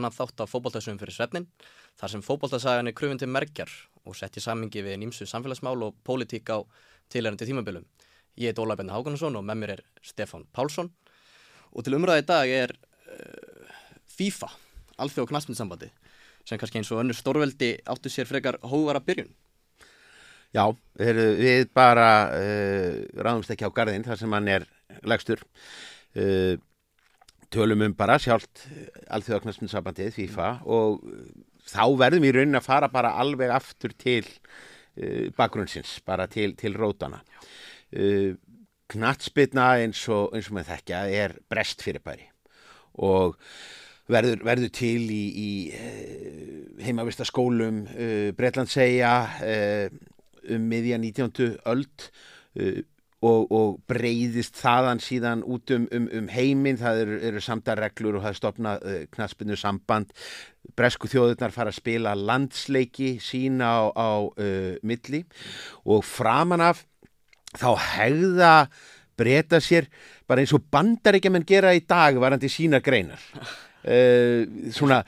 annan þátt af fókbóltasöfum fyrir svefnin þar sem fókbóltasagan er krufin til merkjar og sett í samingi við nýmsu samfélagsmál og pólitík á tilærandi tímabilum. Ég heit Óla Benna Hákonarsson og með mér er Stefan Pálsson og til umræði dag er uh, FIFA, Alþjóð og Knaspinnsambandi sem kannski eins og önnur stórveldi áttu sér frekar hóvara byrjun. Já, við bara uh, ráðumst ekki á gardinn þar sem hann er legstur. Uh, tölum um bara sjálft alþjóðaknarsmyndsabandið FIFA og þá verðum við raunin að fara bara alveg aftur til uh, bakgrunnsins, bara til, til rótana. Uh, Knatsbytna eins og, og með þekkja er brest fyrirbæri og verður, verður til í, í uh, heimavistaskólum Breitlandsegja um miðja 19. öld og, og breyðist þaðan síðan út um, um, um heiminn, það eru, eru samdarreglur og það er stopnað uh, knaspinu samband, bresku þjóðurnar fara að spila landsleiki sína á, á uh, milli. Og framan af þá hegða breyta sér bara eins og bandaríkjaman gera í dag varandi sína greinar. Uh, svona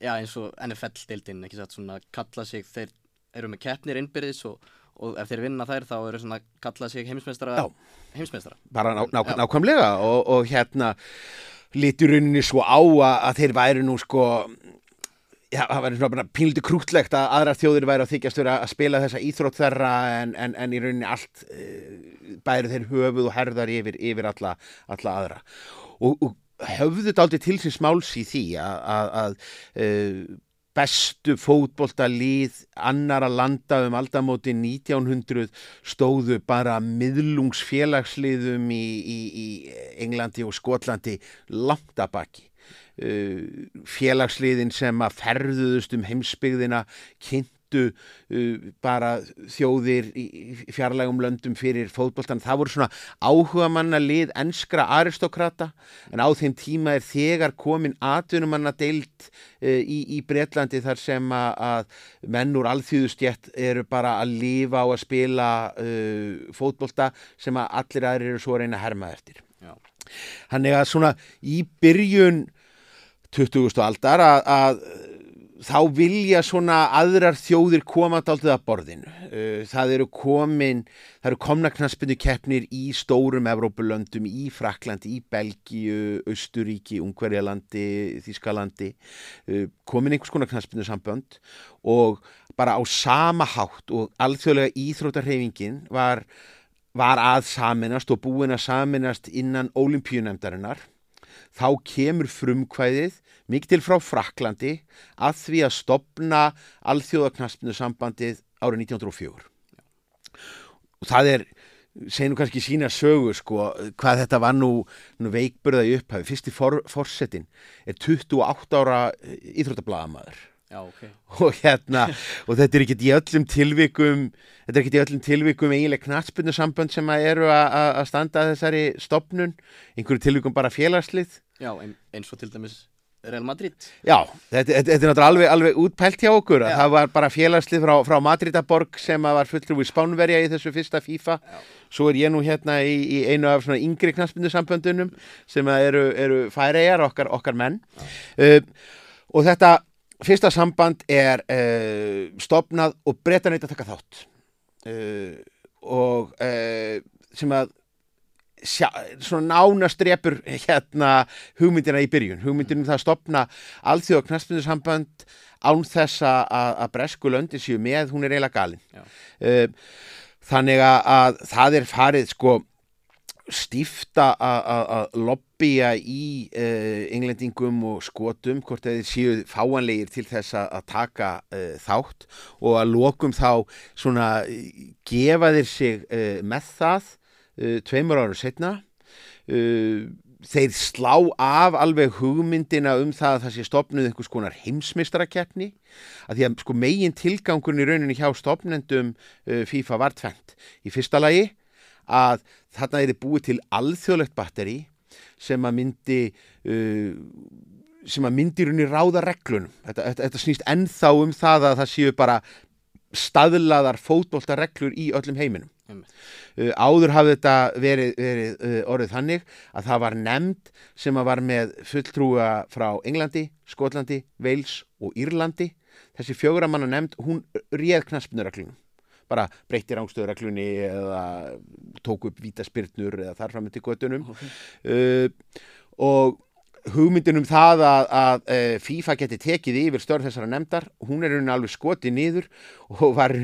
Já eins og NFL-dildin, ekki satt svona kalla sig, þeir eru með keppnir innbyrðis og og ef þeir vinna þær þá eru svona kallað sig heimsmeistara heimsmeistara. Bara ná, ná, nákvæmlega. Og, og hérna litur rauninni svo á að þeir væri nú sko já, það væri svona pínliti krútlegt að aðra þjóðir væri að þykjast að spila þessa íþrótt þeirra en, en, en í rauninni allt e, bæri þeir höfuð og herðar yfir, yfir alla, alla aðra. Og, og höfðu þetta aldrei til síns máls í því að, að, að e, bestu fótboltalið annara landa um aldamóti 1900 stóðu bara miðlungsfélagsliðum í, í, í Englandi og Skotlandi langt að baki. Uh, félagsliðin sem að ferðuðust um heimsbyggðina kynnt áttu uh, bara þjóðir í fjarlægum löndum fyrir fótbolltan. Það voru svona áhuga manna lið enskra aristokrata en á þeim tíma er þegar komin atvinnumanna deilt uh, í, í Breitlandi þar sem að menn úr alþjóðustjett eru bara að lifa á að spila uh, fótbollta sem að allir aðrir eru svo að reyna að herma eftir. Þannig að svona í byrjun 20. aldar að, að þá vilja svona aðrar þjóðir koma dáltið að borðinu. Uh, það eru komin, það eru komna knaspinu keppnir í stórum Evrópulöndum, í Fraklandi, í Belgíu, Östuríki, Ungverjalandi, Þískalandi, uh, komin einhvers konar knaspinu sambönd og bara á sama hátt og alþjóðlega íþrótarhefingin var, var að saminast og búin að saminast innan ólimpíunemdarinnar þá kemur frumkvæðið mikið til frá Fraklandi að því að stopna alþjóðaknaspinu sambandið árið 1904 og það er segjum kannski sína sögu sko hvað þetta var nú, nú veikburðaði upphafi. Fyrst í for, forsetin er 28 ára íþróttablaðamaður. Já, okay. og hérna og þetta er ekkert í öllum tilvikum þetta er ekkert í öllum tilvikum eiginlega knatspunnu sambönd sem að eru að standa að þessari stopnun einhverju tilvikum bara félagslið. Já, eins og til dæmis Real Madrid. Já, þetta, þetta, þetta er náttúrulega alveg, alveg útpælt hjá okkur. Já. það var bara félagslið frá, frá Madridaborg sem var fullur við Spánverja í þessu fyrsta FIFA. Já. svo er ég nú hérna í, í einu af svona yngri knatspunnu samböndunum sem eru, eru færegar okkar, okkar menn. Uh, og þetta fyrsta samband er uh, stopnað og breyta neitt að taka þátt. Uh, og uh, sem að sjá, svona nánast repur hérna hugmyndina í byrjun. Hugmyndinum það að stopna alþjóða knastmyndursamband án þess að bresku löndi séu með, hún er eiginlega galin. Þannig að það er farið sko stífta að lobbya í uh, englendingum og skotum hvort þeir séu fáanlegir til þess að taka uh, þátt og að lokum þá svona gefa þeir sig uh, með það tveimur ára setna þeir slá af alveg hugmyndina um það að það sé stopnuð einhvers konar heimsmyndstarakeppni að því að sko megin tilgangurinn í rauninni hjá stopnendum FIFA var tvent í fyrsta lagi að þarna er þið búið til alþjóðlegt batteri sem að myndi uh, sem að myndi runni ráða reglunum. Þetta, þetta, þetta snýst ennþá um það að það séu bara staðlaðar fótbólta reglur í öllum heiminum Einmitt. Uh, áður hafði þetta verið, verið uh, orðið þannig að það var nefnd sem var með fulltrúa frá Englandi, Skotlandi, Wales og Írlandi. Þessi fjögra manna nefnd, hún réð knaspnuraklunum. Bara breytti rángstöðuraklunni eða tók upp vítaspyrnur eða þar fram til göttunum. Ok. Uh, og hugmyndin um það að, að uh, FIFA geti tekið yfir störð þessara nefndar, hún er raunin alveg skotið niður og var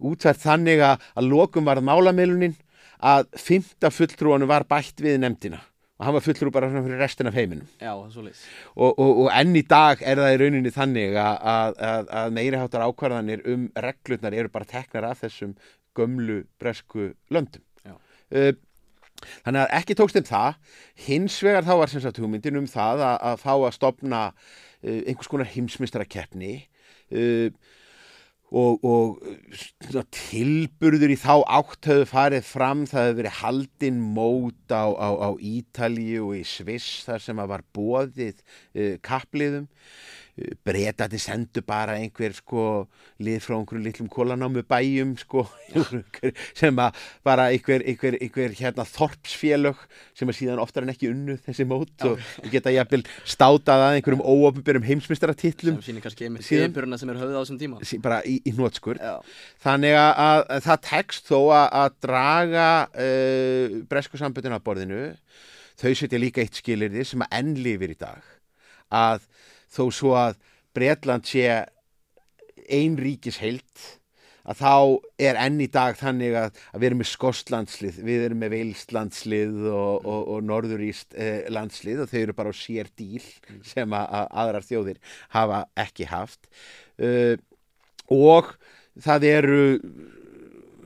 útvært þannig að, að lokum varð málamilunin að fymta fulltrúanu var bætt við nefndina. Og hann var fulltrú bara fyrir restin af heiminum. Já, og, og, og enn í dag er það í rauninni þannig að, að, að, að meiri háttar ákvarðanir um reglurnar eru bara teknar af þessum gömlu bresku löndum. Já. uh, þannig að ekki tókst um það. Hins vegar þá var sem sagt hugmyndin um það að, að fá að stopna uh, einhvers konar heimsmyndstarakeppni uh, og, og svona, tilburður í þá átt höfðu farið fram, það hefur verið haldin mót á, á, á Ítalíu og í Sviss þar sem að var bóðið uh, kappliðum breytandi sendu bara einhver sko lið frá einhverjum litlum kólanámu bæjum sko sem að bara einhver, einhver, einhver hérna þorpsfélög sem að síðan oftar en ekki unnu þessi mót og geta jafnvel státað að einhverjum óöfnbjörnum heimsmyndstaratillum Sem sýnir kannski einmitt yfirbyruna sem er höfð á þessum tíma. sí- bara í, í nótskur Já. þannig að, að, að það tekst þó að, að draga uh, bresku samböndin að borðinu þau setja líka eitt skilirði sem að enn lifir í dag að þó svo að Bretland sé ein ríkis heilt að þá er enn í dag þannig að, að við erum með Skostlandslið, við erum með Veilslandslið og, og, og Norðuríst eh, landslið og þau eru bara á sér díl sem að, að aðrar þjóðir hafa ekki haft. Uh, og það eru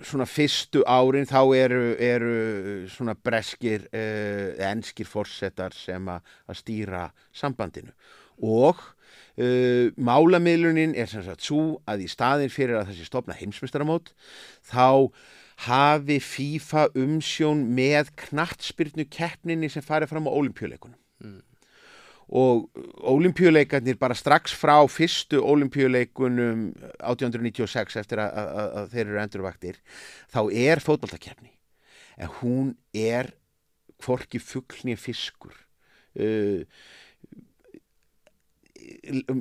svona fyrstu árin þá eru, eru svona breskir uh, enskir forsetar sem að að stýra sambandinu og uh, málamiðlunin er sem sagt svo að í staðin fyrir að þessi stopna heimsmyndstaramót þá hafi FIFA umsjón með knattspyrnu keppninni sem farið fram á olimpíuleikunum Mm. og olimpíuleikarnir bara strax frá fyrstu olimpíuleikunum 1896 eftir að, að, að, að þeir eru endurvaktir þá er fótballtakeppni en hún er hvorki fuglni fiskur. Uh,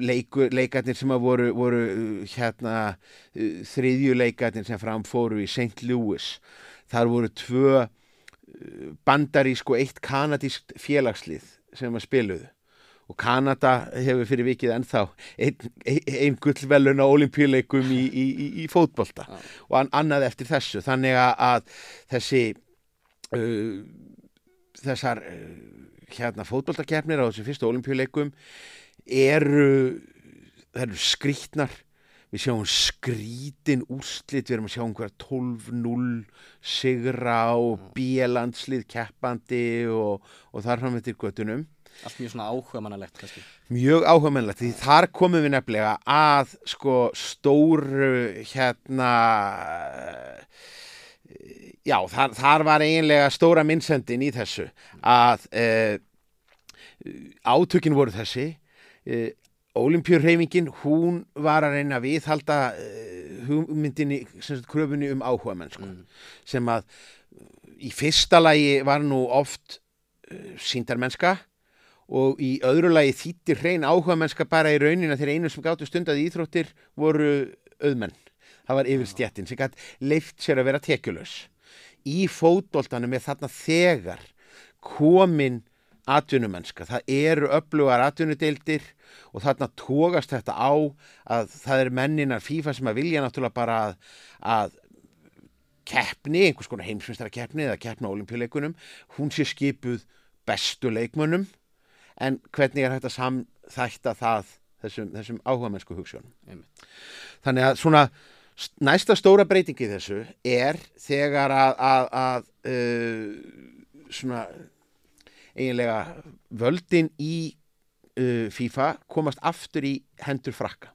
leiku, leikarnir sem að voru, voru uh, hérna uh, þriðju leikarnir sem framfóru í St. Louis þar voru tvö uh, bandarísk og eitt kanadískt félagslið sem að spiluðu og Kanada hefur fyrir vikið ennþá einn ein, gullvelun á olimpíuleikum í, í, í, í fótbolta Já. og an, annað eftir þessu þannig að, að þessi uh, þessar uh, hérna fótboltakefnir á þessu fyrstu olimpíuleikum eru eru skrítnar við sjáum skrítin úrslit við erum að sjá einhverja 12-0 sigra og bílandslið keppandi og, og þar fram eftir göttunum Allt mjög svona áhuga mannalegt kannski. mjög áhugamennlegt því þar komum við nefnilega að sko stóru hérna já þar, þar var eiginlega stóra minnsendin í þessu að uh, átökin voru þessi Ólimpjurreifingin, hún var að reyna að viðhalda uh, hugmyndinni, kröfunni um áhuga mennsku Mm. sem að í fyrsta lagi var nú oft uh, síndarmennska og í öðru lagi þýttir hrein áhuga mennska bara í raunina þegar einu sem gáttu stundað í íþróttir voru auðmenn. Það var yfir stjettin sem gætt leift sér að vera tekjulegs. Í fótboltanum er þarna þegar komin atvinnumennska. Það eru öflugar atvinnudeildir og þarna tógast þetta á að það er menninar FIFA sem að vilja náttúrulega bara að, að keppni, einhvers konar heimsmyndstara keppni eða keppna á olimpíuleikunum, hún sé skipuð bestu leikmönnum en hvernig er hægt að samþætta það þessum, þessum áhuga mennsku hugssjónum. Einmitt. Þannig að svona næsta stóra breytingi þessu er þegar að, að, að uh, svona eiginlega völdin í uh, FIFA komast aftur í hendur frakka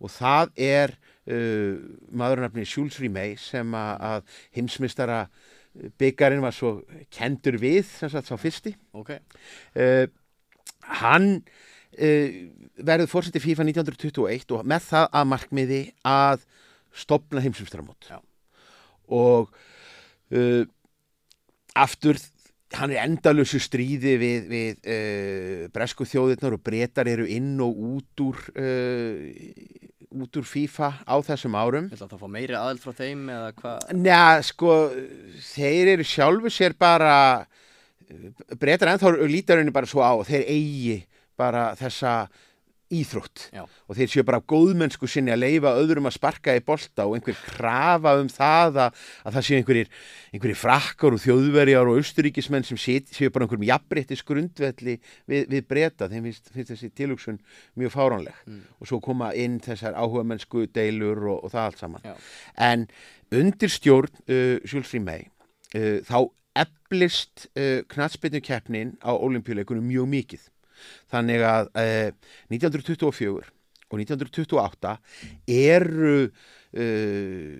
og það er uh, maðurnafni Jules Rimet sem að, heimsmystara byggarinn var svo kendur við sem sagt sá fyrsti Ok. uh, hann uh, verður fórseti FIFA 1921 og með það að markmiði að stopna heimsumstramót Já. og uh, aftur hann er endalösu stríði við, við uh, bresku þjóðirnar og breytar eru inn og út úr uh, út úr FIFA á þessum árum Vil það fá meiri aðeld frá þeim eða hvað? Njá, sko, þeir eru sjálfu sér bara breytar ennþá lítar henni bara svo á þeir eigi bara þessa íþrótt Já. og þeir séu bara góðmennsku sinni að leifa öðrum að sparka í bolta og einhver krafa um það að, að það séu einhverjir, einhverjir frakkar og þjóðverjar og austuríkismenn sem séu, bara einhverjum jafnbrettis grundvelli við, við breyta, þeim finnst, finnst þessi tilugsun mjög fáránleg Mm. og svo koma inn þessar áhuga deilur og, og það allt saman Já. en undir stjórn uh, Jules Rimet uh, þá eflist uh, knatsbyrnu keppnin á olimpíuleikunum mjög mikið þannig að uh, 1924 og 1928 eru uh,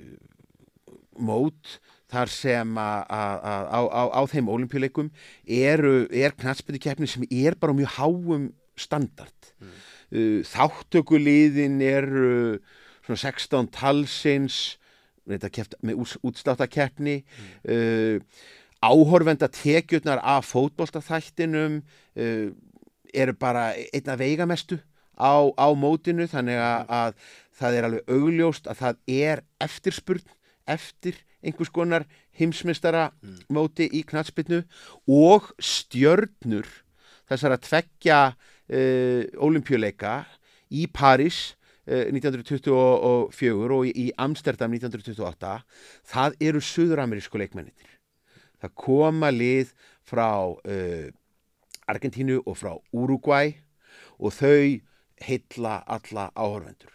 mót þar sem að á, á, á þeim olimpíuleikum eru, er knatsbyrnu keppnin sem er bara mjög háum standard. Mm. uh, þáttökuliðin eru svona 16 talsins keft með ús, útsláttakeppni uh, áhorfenda tekjurnar af fótboltaþættinum uh, eru bara einna veigamestu á, á mótinu þannig að, að það er alveg augljóst að það er eftirspurn eftir einhvers konar heimsmystara móti í knatsbytnu og stjörnur þessar að tveggja uh, olimpíuleika í París uh, 1924 og í, Amsterdam 1928 það eru suðuramerísku leikmennir það koma lið frá uh, Argentínu og frá Uruguay og þau heilla alla áhorfendur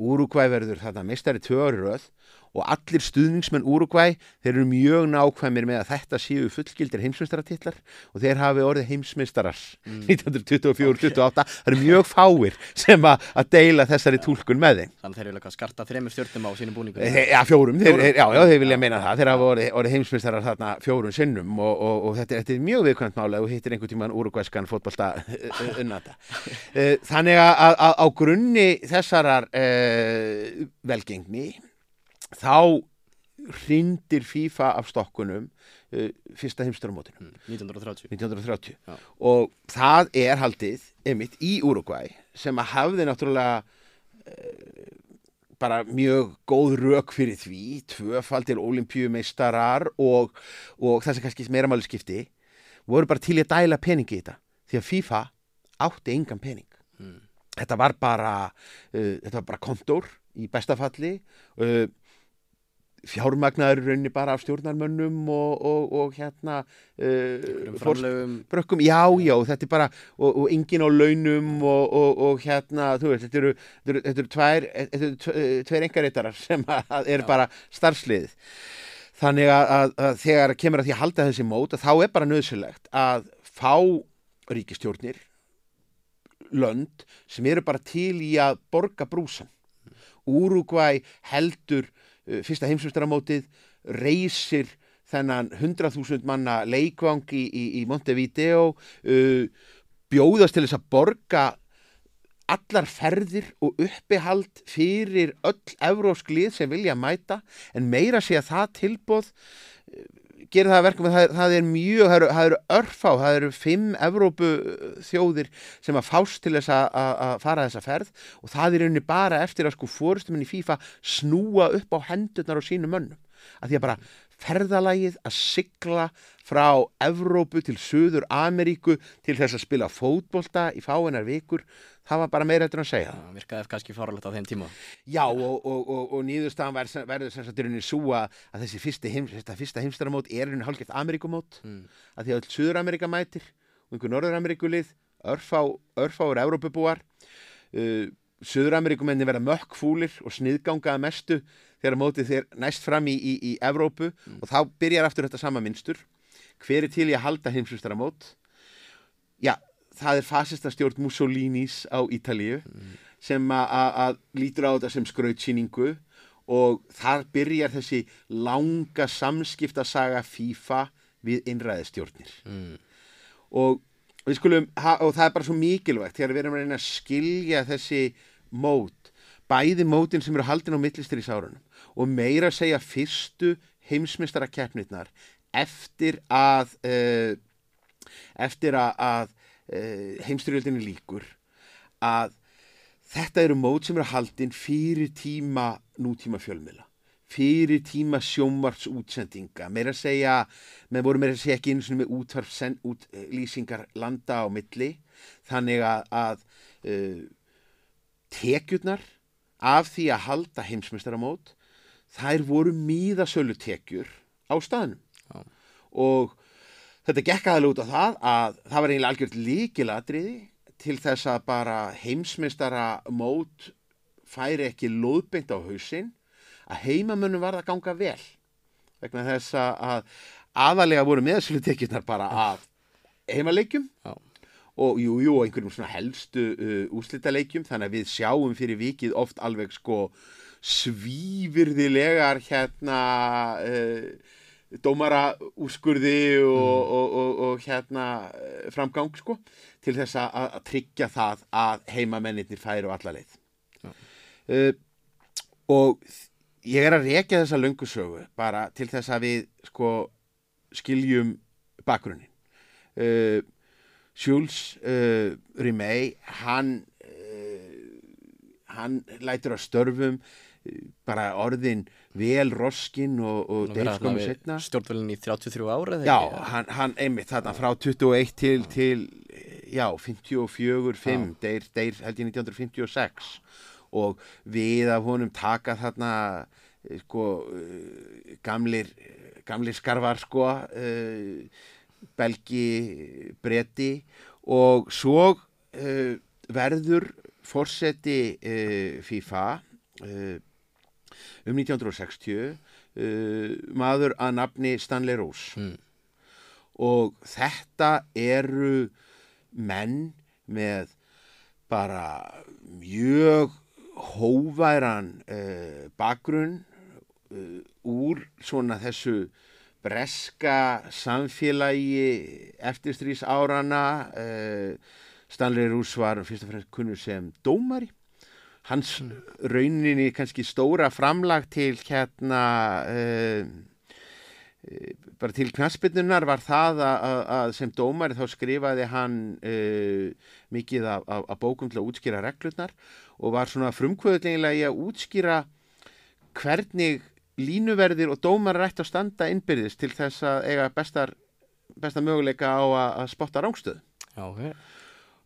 Já. Uruguay verður þarna mestari tvö ári röð og allir stuðningsmenn Uruguay þeir eru mjög nákvæmir með að þetta séu fullgildir heimsmeistaratitlar og þeir hafi orðið heimsmeistarar 1924-28 það eru mjög fáir sem að, deila þessari túlkun með þeim. Þannig þeir vilja eitthvað skarta þremur stjórnum á sínum búningum. Þeir, ja, fjórum, þeir, þeir, já, já, þeir vilja meina það. Þeir hafa orðið, orðið heimsmeistarar þarna fjórum sinnum og, og, og þetta, þetta er mjög viðkvæmt mála og hittir einhvern tíman úrugvæskan fótbolta unnata. Þannig að, að, að á grunni þessarar uh, velgengni. Þá hrindir FIFA af stokkunum uh, fyrsta heimstöramótinu Mm, 1930 1930 Já. og það er haldið einmitt í Uruguay sem að hafði náttúrulega uh, bara mjög góð rök fyrir því, tvöfaldir olimpíumeistarar og, og það sem kannski meira máli skipti voru bara til að dæla peningi í þetta. Því að FIFA átti engan pening. Þetta var bara uh, þetta var bara kontór í bestafalli uh, fjármagnaður í rauninni bara af stjórnarmönnum og, og, og hérna uh, fór, framlögum. brökkum, já, já, þetta er bara og, og engin á launum og, og, og hérna, þú veist, þetta eru, þetta eru, þetta eru tvær, þetta eru eh, tveir engareitarar sem eru Já. bara starfsliðið þannig að, að, að þegar kemur að því að halda þessi mót þá er bara nöðsynlegt að fá ríkistjórnir lönd sem eru bara til í að borga brúsan Úrugvæ heldur uh, fyrsta heimsumstaramótið reysir þennan 100.000 manna leikvang í, í, í Montevideo uh, bjóðast til þess að borga allar ferðir og uppihald fyrir öll evrósk lið sem vilja mæta. En meira sé að það tilbóð gerir það að verkum að það það er mjög, það eru, örfá, það eru fimm Evrópu þjóðir sem að fást til þess að, fara þessa ferð og það er rauninni bara eftir að sko fórustuminn í FIFA snúa upp á hendurnar á sínum mönnum. Að því að bara ferðalagið að sigla frá Evrópu til Suður Ameríku til þess að spila fótbolta í fáinar vikur, það var bara meira eftir að segja. Það. Virkaði kannski fáralegt á þeim tíma. Já og, og, og, og nýðurstaðan verður, sem sagt í rauninni svo að, þessi fyrsti, heims, þetta fyrsta heimstaramót er rauninni hálfgeft Ameríkumót. Mm. að því að öll Suður-Ameríka mætir og einhver Norður-Ameríkulið örfá, örfáur Evrópubúar. Uh, Suður-Ameríkumenni verða mökkfúlir og sniðganga að mestu þegar mótið þeir næst fram í, í, í Evrópu og þá byrjar aftur þetta sama minnstur hver er til í að halda heimsvistaramót já, það er fasista stjórn Mussolinis á Ítalíu sem að- að að lítur á þetta sem skrautsýningu og þar byrjar þessi langa samskiptasaga FIFA við innræðistjórnir Mm. og við skulum, og það er bara svo mikilvægt þegar við erum að reyna að skilja þessi mót, bæði mótin sem eru haldin á millistyrís árunum og meira að segja fyrstu heimsmystara keppnirnar eftir að uh, eftir að, að uh, heimstyrjöldinni líkur að þetta eru mót sem eru haldinn fyrir tíma nútíma fjölmila fyrir tíma sjómvarts útsendinga meira að segja, með voru meira að segja ekki einu svona með útvarflýsingar út, landa á milli. Þannig að, að uh, tekjurnar af því að halda heimsmyndstaramót þær voru míðasölu tekjur á staðnum Já. og þetta gekk aðalega út á það að það var eiginlega algjört líkiladriði til þess að bara heimsmyndstaramót færi ekki loðbeint á hausinn að heimamönnum var að ganga vel vegna þess að aðalega voru meðsölu tekjurnar bara af heimaleikjum Já. Og jú, jú, og einhverjum svona helstu uh, úslitaleikjum þannig að við sjáum fyrir vikið oft alveg sko svífyrðilegar hérna uh, dómara úrskurði og, Mm. og, og, og hérna uh, framgang sko til þess að, að tryggja það að heimamennir færu alla leið Já. uh, og ég er að rekja þessa löngusögu bara til þess að við sko skiljum bakgrunnin uh, Jules uh, Rimet hann uh, hann lætur að störfum uh, bara orðin vel roskin og, og deyr skomu setna Stjórnvölin í 33 ára já, hann, hann einmitt þarna frá 21 til, til já, 54, 5 deyr, deyr held ég 1956 og við af honum taka þarna eh, sko eh, gamlir gamlir skarvar sko uh, belgi bretti og svo uh, verður forseti uh, FIFA uh, um 1960 uh, maður að nafni Stanley Rose Mm. og þetta eru menn með bara mjög hóværan bakgrunn úr svona þessu breska samfélagi eftirstrís árana uh, Stanley Roos var fyrst og fremst kunnur sem dómari. Hans rauninni kannski stóra framlag til hérna uh, bara til knastbyrnunar var það að, að, að sem dómari þá skrifaði hann uh, mikið af, af, af bókum til að útskýra reglurnar og var svona frumkvöðulegilega í að útskýra hvernig línuverðir og dómar rætt að standa innbyrðis til þess að eiga bestar, besta möguleika á að, að spotta rángstöð. Já, ok.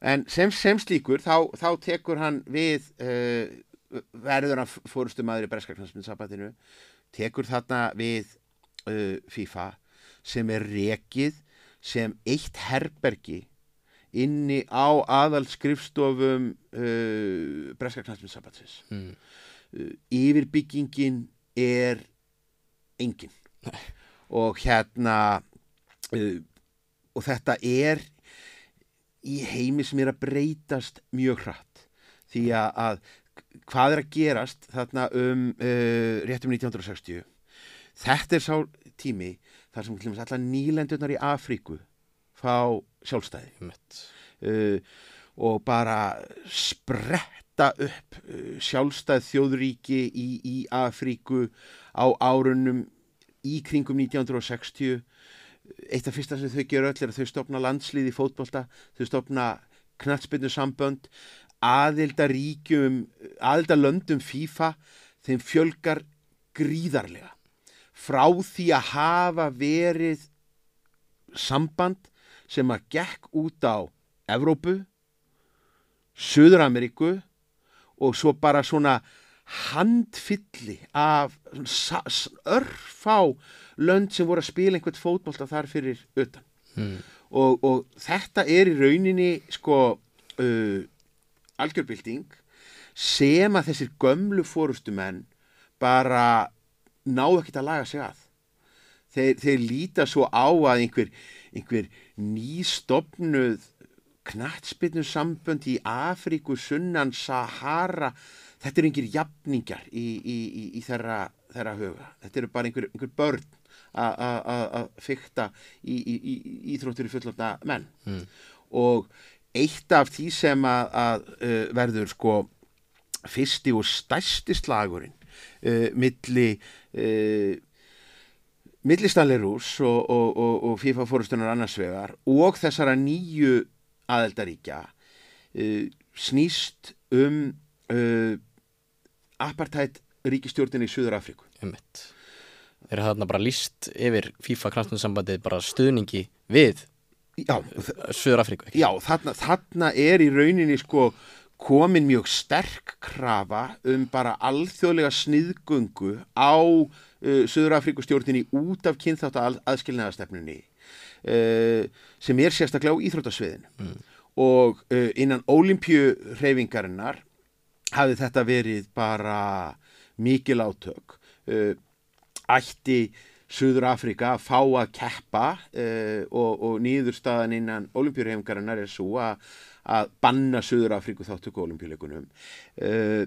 En sem, sem slíkur þá, þá tekur hann við uh, verður hann fórustumæður í Breskaknarsmyndsabbatinu tekur þarna við uh, FIFA sem er rekið sem eitt herbergi inni á aðal skrifstofum uh, Breskaknarsmyndsabbatsins Mm. uh, yfirbyggingin er engin. Og hérna uh, og þetta er í heimi sem er að breytast mjög hratt. Því að, að hvað er að gerast þarna um uh, réttum 1960 þetta er sá tími þar sem allar nýlendurnar í Afríku fá sjálfstæði. Uh, og bara spretta upp uh, sjálfstæð þjóðríki í, í Afríku á árunum í kringum 1960 eitt af fyrsta sem þau gera öll er að þau stopna landslið í fótbolta þau stopna knatsbyrnu sambönd aðildaríkjum aðildalöndum FIFA þeim fjölgar gríðarlega. Frá því að hafa verið samband sem að gekk út á Evrópu Suður-Ameríku og svo bara svona handfylli af örfá lönd sem voru að spila einhvern fótbolta þar fyrir utan Mm. og, og þetta er í rauninni sko uh, algjörbilding sem að þessir gömlu fórustumenn bara náðu ekkert að laga sig að þeir, þeir líta svo á að einhver, einhver nýstopnuð knattspinnu sambönd í Afríku, sunnan, Sahara. Þetta eru einhver jafningar í, í, í, í þeirra, þeirra huga. Þetta eru bara einhver, einhver börn að fykta í, í, í, í íþróttur í fullofna menn. Mm. og eitt af því sem að, að verður sko fyrsti og stærsti slagurinn uh, milli uh, Millistanli Rús og, og, og, og FIFA fórustunar annars vegar og þessara nýju aðeldaríkja uh, snýst um uh, apartheid ríkistjórnin í Suður Afríku. Einmitt. Þeir hafa þarna bara líst yfir FIFA knastnumsambandið bara stuðningi við Já, Suður Afríku. já þarna, þarna er í rauninni sko komin mjög sterk krafa um bara alþjóðlega sniðgöngu á uh, Suður Afríku stjórninni út af kynþátt að, aðskilnaðastefnunni uh, sem er sérstaklega á íþróttasviðinu. Og uh, innan ólimpju hreyfingarinnar hafði þetta verið bara mikil átök. Uh, ætti Suður Afrika að fá að keppa uh, og, og nýðurstaðan innan olimpíurhefingarinnar er svo að, að banna Suður Afriku þáttöku olimpíuleikunum uh,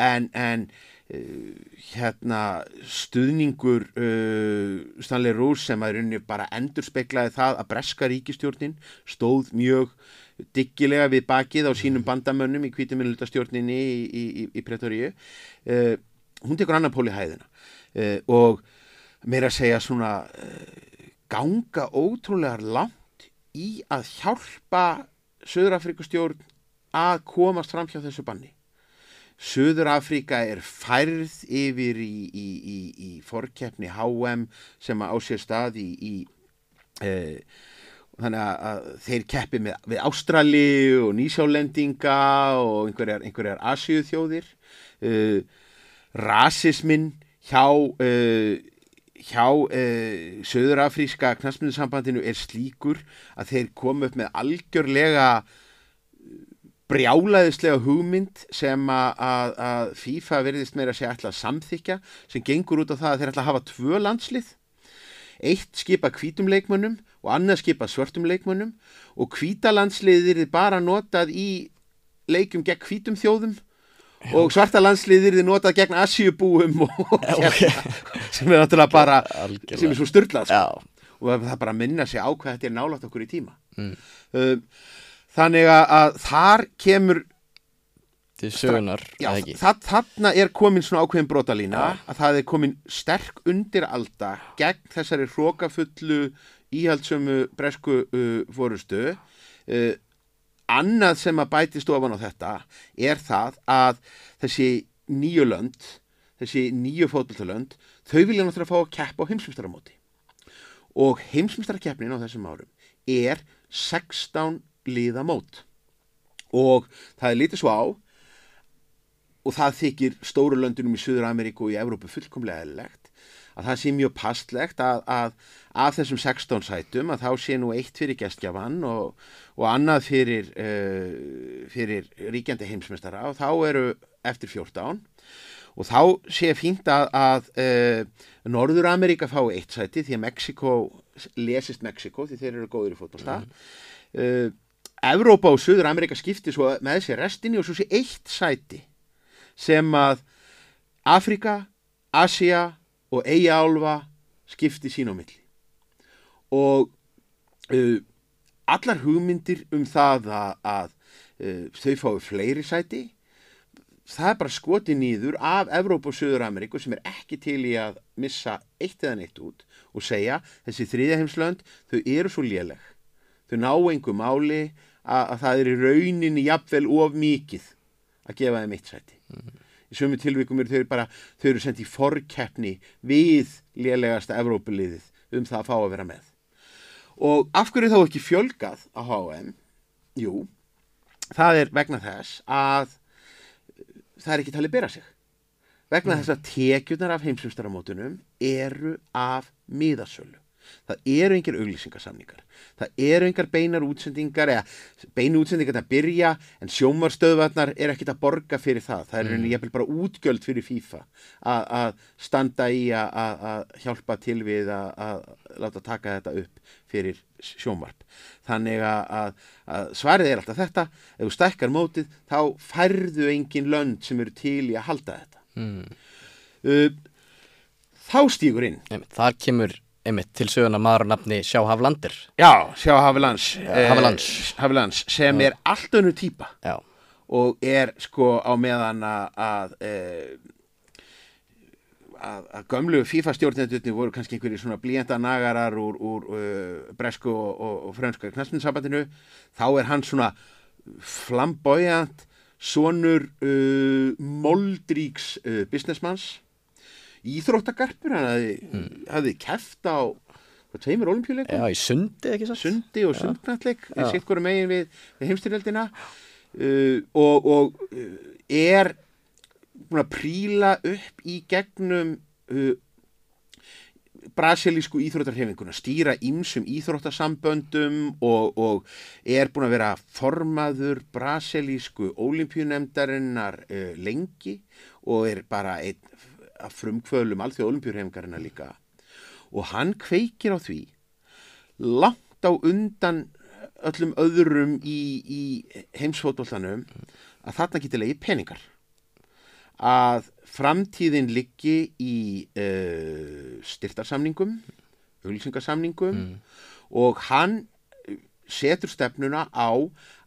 en, en hérna stuðningur uh, Stanley Rose sem að rauninni bara endur speklaði það að breska ríkistjórnin stóð mjög diggilega við bakið á sínum bandamönnum í kvítuminnlutastjórninni í, í, í, í Pretoríu uh, hún tekur annar pól í hæðina. Uh, og meira að segja svona ganga ótrúlega langt í að hjálpa Söðurafrikustjórn að komast fram hjá þessu banni Suður-Afrika er færð yfir í, í, í, í forkeppni HM sem á sér stað í, e, þannig að, þeir keppi með, við Ástrali og Nýsjálendinga og einhverjar, einhverjar Asíuþjóðir. E, rasismin hjá e, hjá e, Suður-Afríska knastmyndusambandinu er slíkur að þeir komu upp með algjörlega brjálaðislega hugmynd sem að, að, FIFA verðist meira að segja að samþykja sem gengur út á það að þeir að hafa tvö landslið. Eitt skipa hvítum leikmönnum og annað skipa svörtum leikmönnum. Og hvítalandsliðir er bara notað í leikum gegn hvítum þjóðum og svarta landsliðir er notað gegn Asíubúum og hérna, sem er náttúrulega bara Algjörlega. sem er svo styrlað sko. Já, og það er bara að minna sig á hvað þetta er nálægt okkur í tíma. Mm. um, þannig að, þar kemur til sögunar, já, það, þarna er komin svona ákveðin brotalína að það er komin sterk undir alda gegn þessari hrókafullu íhaldsömu bresku uh, fórustu uh, annað sem að bætist ofan á þetta er það að þessi nýju lönd þessi nýju fótboltalönd þau vilja náttúrulega fá að keppa á heimsmyndstaramóti og heimsmyndstarakeppnin á þessum árum er 16 liða mót og það er lítið svo á og það þykir stóru löndunum í Suður Ameríku og í Evrópu fullkomlega eðlilegt að það sé mjög pastlegt að, að af þessum 16 sætum að þá sé nú eitt fyrir gestgjafann og, og annað fyrir, uh, fyrir ríkjandi heimsmestara og þá eru eftir 14 og þá sé fínt að, að uh, Norður Ameríka fá eitt sæti því að Mexiko lesist Mexiko því þeir eru góður í fótbolta. Uh, Evrópa og Suður Ameríka skipti svo með sér restinni og svo sé eitt sæti sem að Afrika, Asia og Eyjaálfa skipti sín á milli. Og uh, allar hugmyndir um það að, að uh, þau fái fleiri sæti það er bara skoti nýður af Evrópa og Suður Ameríku sem er ekki til í að missa eitt eða neitt út og segja þessi þriðjaheimslönd þau eru svo léleg. Þau ná einhver máli að, að það er í rauninni jafnvel of mikið að gefa þeim eitt sæti. Í sömu tilvikum eru þau bara þau eru sendið í forkeppni við lélegasta Evrópuliðið um það að fá að vera með. Og af hverju þá ekki fjölgað á HM jú, það er vegna þess að það er ekki talið bera sig. Vegna þess að tekjurnar af heimsumstaramótunum eru af miðasölu það eru engar auglýsingarsamningar það eru engar beinar útsendingar eða beinu útsendingar að byrja en sjómarstöðvarnar er ekkit að borga fyrir það. Það er mm. bara útgjöld fyrir FIFA að standa í að- hjálpa til við að láta taka þetta upp fyrir sjómarp þannig að, að, svarið er alltaf þetta. Ef þú stækkar mótið þá færðu engin lönd sem eru til í að halda þetta. Mm. uh, þá stígur inn. Einmitt, þar kemur einmitt til söguna maður að nafni Sjá Haflandir. Já, sjá Havilans. Havilans sem er allt önnu típa Já, og er sko á meðan að, að e, að, að gömlu FIFA stjórnendutni voru kannski einhverjir svona blíjanda nagarar úr, úr uh, bresku og, og, og frönska knastminsabandinu þá er hann svona flamboyant sonur uh, moldríks uh, businessmanns íþróttagarpur hann hafði, mm. hafði keft á tveimur olimpíuleikum Já, í sundi ekki satt? sundi og sundknalleg sitt hverju megin við, við heimstyrjöldina uh, og, og uh, er búin að príla upp í gegnum uh, brasilísku íþróttarhefinguna stýra ýmsum íþróttasamböndum og, og er búin að vera formaður brasilísku ólimpíunemdarinnar uh, lengi og er bara einn að frumkvölum alþjóð ólimpíuhefingarina líka og hann kveikir á því langt á undan öllum öðrum í, í heimsfótóllanum að þarna getur leiði peningar að framtíðin liggi í uh, styrtarsamningum auglýsingarsamningum Mm. og hann setur stefnuna á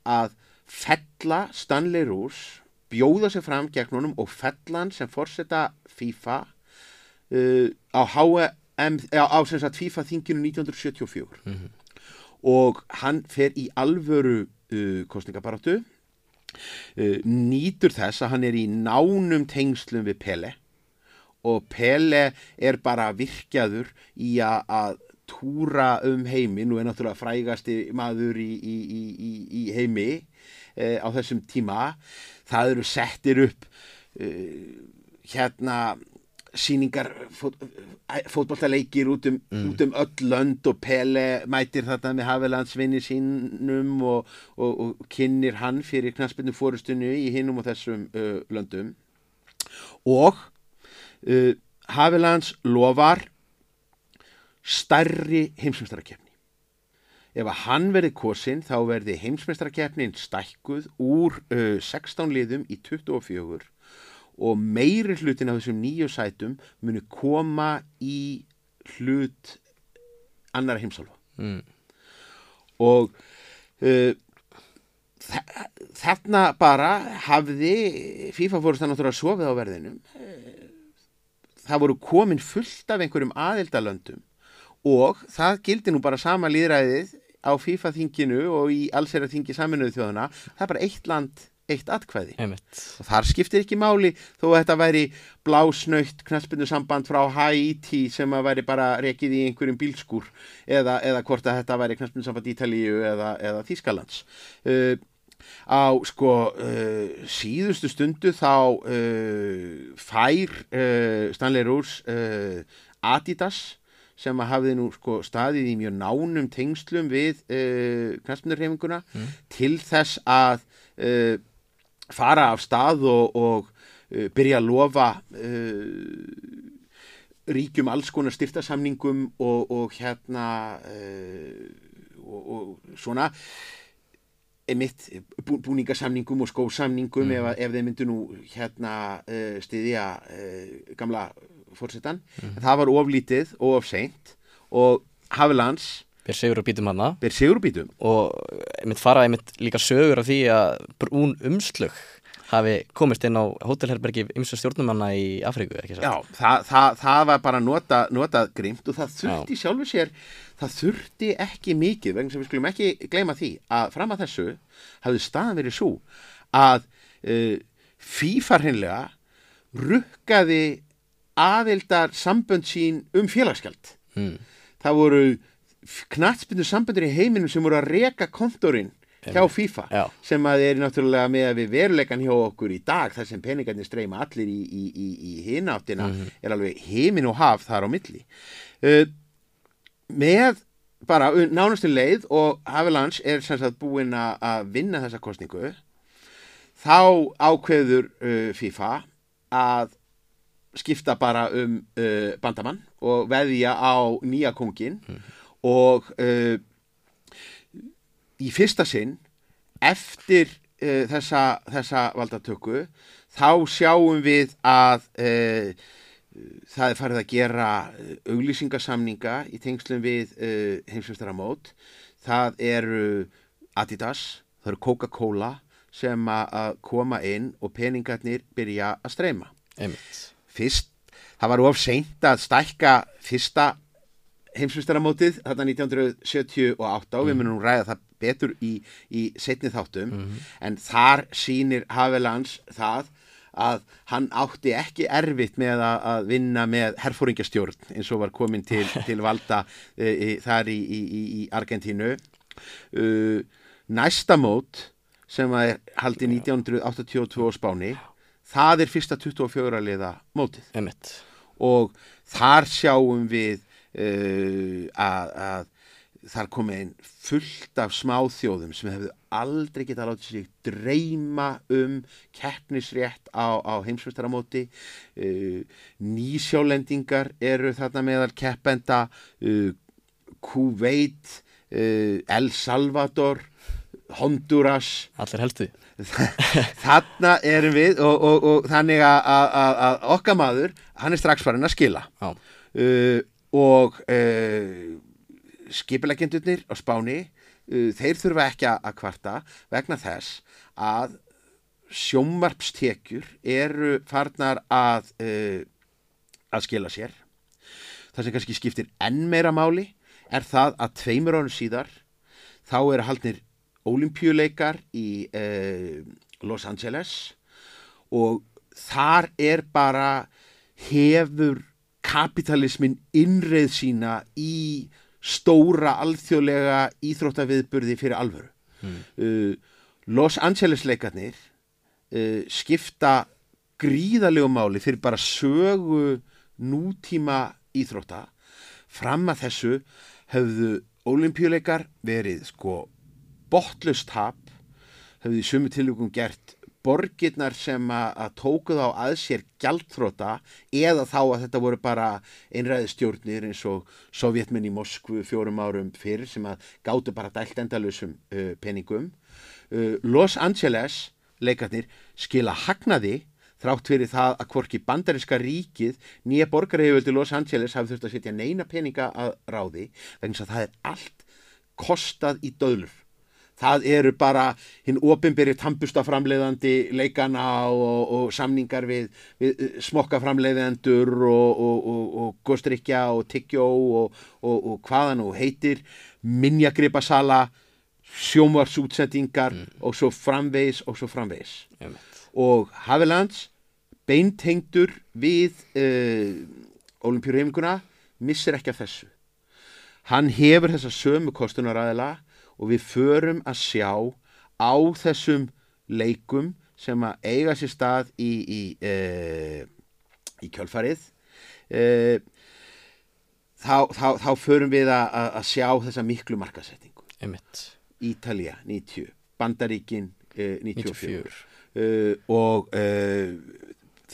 að fella Stanley Roos bjóða sig fram gegn honum og fella hann sem forseta FIFA uh, á HM á, á sem sagt FIFA þinginu 1974 Mhm. og hann fer í alvöru uh, kostningabaráttu uh, nýtur þess að hann er í nánum tengslum við Pele. Og Pele er bara virkjaður í að, túra um heiminn og er náttúrulega frægasti maður í, í, í, í, í heimi uh, á þessum tíma. Það eru settir upp uh, hérna síningar fót, fótballtaleikir út um, út um öll lönd og Pele mætir þetta með Hafilandsvinni sínum og, og, og kynir hann fyrir knaspinu fórustunni í hinnum og þessum uh, löndum. Og uh, Hafilands lofar stærri heimsmyndstarakefni ef að hann verði kosin þá verði heimsmyndstarakefnin stækkuð úr uh, 16 liðum í 24 og meiri hlutin af þessum nýju sætum muni koma í hlut annara heimsálfa Mm. og uh, þa- þarna bara hafði FIFA fórust það náttúrulega sofið á verðinum það voru komin fullt af einhverjum aðildalöndum og það gildi nú bara sama líðræðið á FIFA þinginu og í allsera þingi saminuðu þjóðuna það er bara eitt land, eitt atkvæði Einmitt. og þar skiptir ekki máli þó að þetta væri blásnöytt knallbyndu samband frá Haiti sem að væri bara rekið í einhverjum bílskur eða, eða hvort að þetta væri knallbyndu samband Ítalíu eða, eða Þískalands uh, á sko uh, síðustu stundu þá uh, fær uh, Stanley Roos uh, Adidas sem hafði nú sko staðið í mjög nánum tengslum við uh, knallbyndarhefinguna Mm. til þess að uh, fara af stað og, og uh, byrja að lofa ríkjum alls konar styrtasamningum og, og hérna og, og svona emitt bú, búningasamningum og skósamningum ef, að- ef þeir myndu nú hérna stiðja uh, gamla fórsetan það var oflítið og of seint. Og Havilands Bér segur og býtum hana ber sigurbítum og einmitt fara einmitt líka sögur af því að brún umslug hafi komist inn á hótelherbergi ymsa stjórnumanna í Afríku? Já, það, það, það var bara nota, notað grimt og það þurfti sjálfu sér, það þurfti ekki mikið, vegna sem við skulum ekki gleyma því að fram að þessu hafði staðan verið svo að uh, FIFA hreinlega rukkaði aðildar sambönd sín um félagsgjald. Mm. Það voru knattspindu samböndur í heiminum sem voru að reka kontorinn hjá FIFA Já. sem að er náttúrulega með að við veruleikan hjá okkur í dag þar sem peningarnir streyma allir í, í, í, í hináttina er alveg heimin og haf þar á milli uh, með bara nánustu leið og Havilands er sem sagt búinn að vinna þessa kostningu þá ákveður uh, FIFA að skipta bara um uh, bandamann og veðja á nýja kongin og uh, í fyrsta sinn eftir uh, þessa, þessa valdatöku þá sjáum við að uh, það er farið að gera auglýsingasamninga í tengslum við uh, heimsveistaramót það eru Adidas, það eru Coca-Cola sem að koma inn og peningarnir byrja að streyma Einmitt. Fyrst það var of seint að stækka fyrsta heimsvistaramótið þarna 1978 og við munum ræða það betur í, í setni þáttum. En þar sýnir Havelans það að hann átti ekki erfitt með að, að vinna með herfóringjastjórn eins og var komin til, til valda e, e, þar í, í, í Argentínu. Uh, næsta mót sem er haldið 1982 á Spáni það er fyrsta 24 liða mótið. Einmitt. og þar sjáum við uh, að, að þar komið einn fullt af smáþjóðum sem hefðu aldrei getað látið sig dreyma um keppnisrétt á, á heimsvöldaramóti uh, nýsjálendingar eru þarna meðal keppenda. Uh, Kuwait uh, El Salvador Honduras. Allir helstu þarna erum við og, og, og þannig að, okkar maður hann er strax farin að skila. Uh, og uh, skipilegjendurnir á Spáni uh, þeir þurfa ekki að kvarta vegna þess að sjómarpstekjur eru farnar að uh, að skila sér. Það sem kannski skiptir enn meira máli er það að tveimur ánum síðar þá eru haldnir olimpíuleikar í uh, Los Angeles og þar er bara hefur kapitalismin innreið sína í stóra alþjóðlega íþróttaviðburði fyrir alvöru. Uh, Los Angeles leikarnir uh, skipta gríðalegu máli fyrir bara sögu nútíma íþrótta. Fram að þessu höfðu olimpíuleikar verið sko bottlust tap, höfðu í sumu tilvíkum gert borgirnar sem að, tóku þá að sér gjaldþróta eða þá að þetta voru bara einræði stjórnir eins og sovjetmenn í Moskvu fjórum árum fyrir sem að gáttu bara dælt endalusum uh, peningum. Uh, Los Angeles leikarnir skila hagnaði þrátt fyrir það að hvorki bandarinska ríkið nýja borgarheföldi Los Angeles hafi þurft að setja neina peninga að ráði vegna þess að það er allt kostað í döðlur það eru bara hinn ofinbyrju tampustaframleiðandi leikana og, og samningar við, við smokkaframleiðendur og, og, og góstrykja og og hvaðan og heitir minnjagripasala sjómarsútsendingar Mm. og svo framvegis og svo framvegis einmitt. og Havilands beintengdur við uh, olimpíureifinguna missir ekki af þessu hann hefur þessa sömu kostunaræðila og við förum að sjá á þessum leikum sem að eiga sér stað í, í, uh, í kjölfarið uh, þá, þá, þá förum við að, að, að sjá þessa miklu markasetningu Einmitt. Ítalía 90, Bandaríkin uh, 94, 94. Uh, og uh,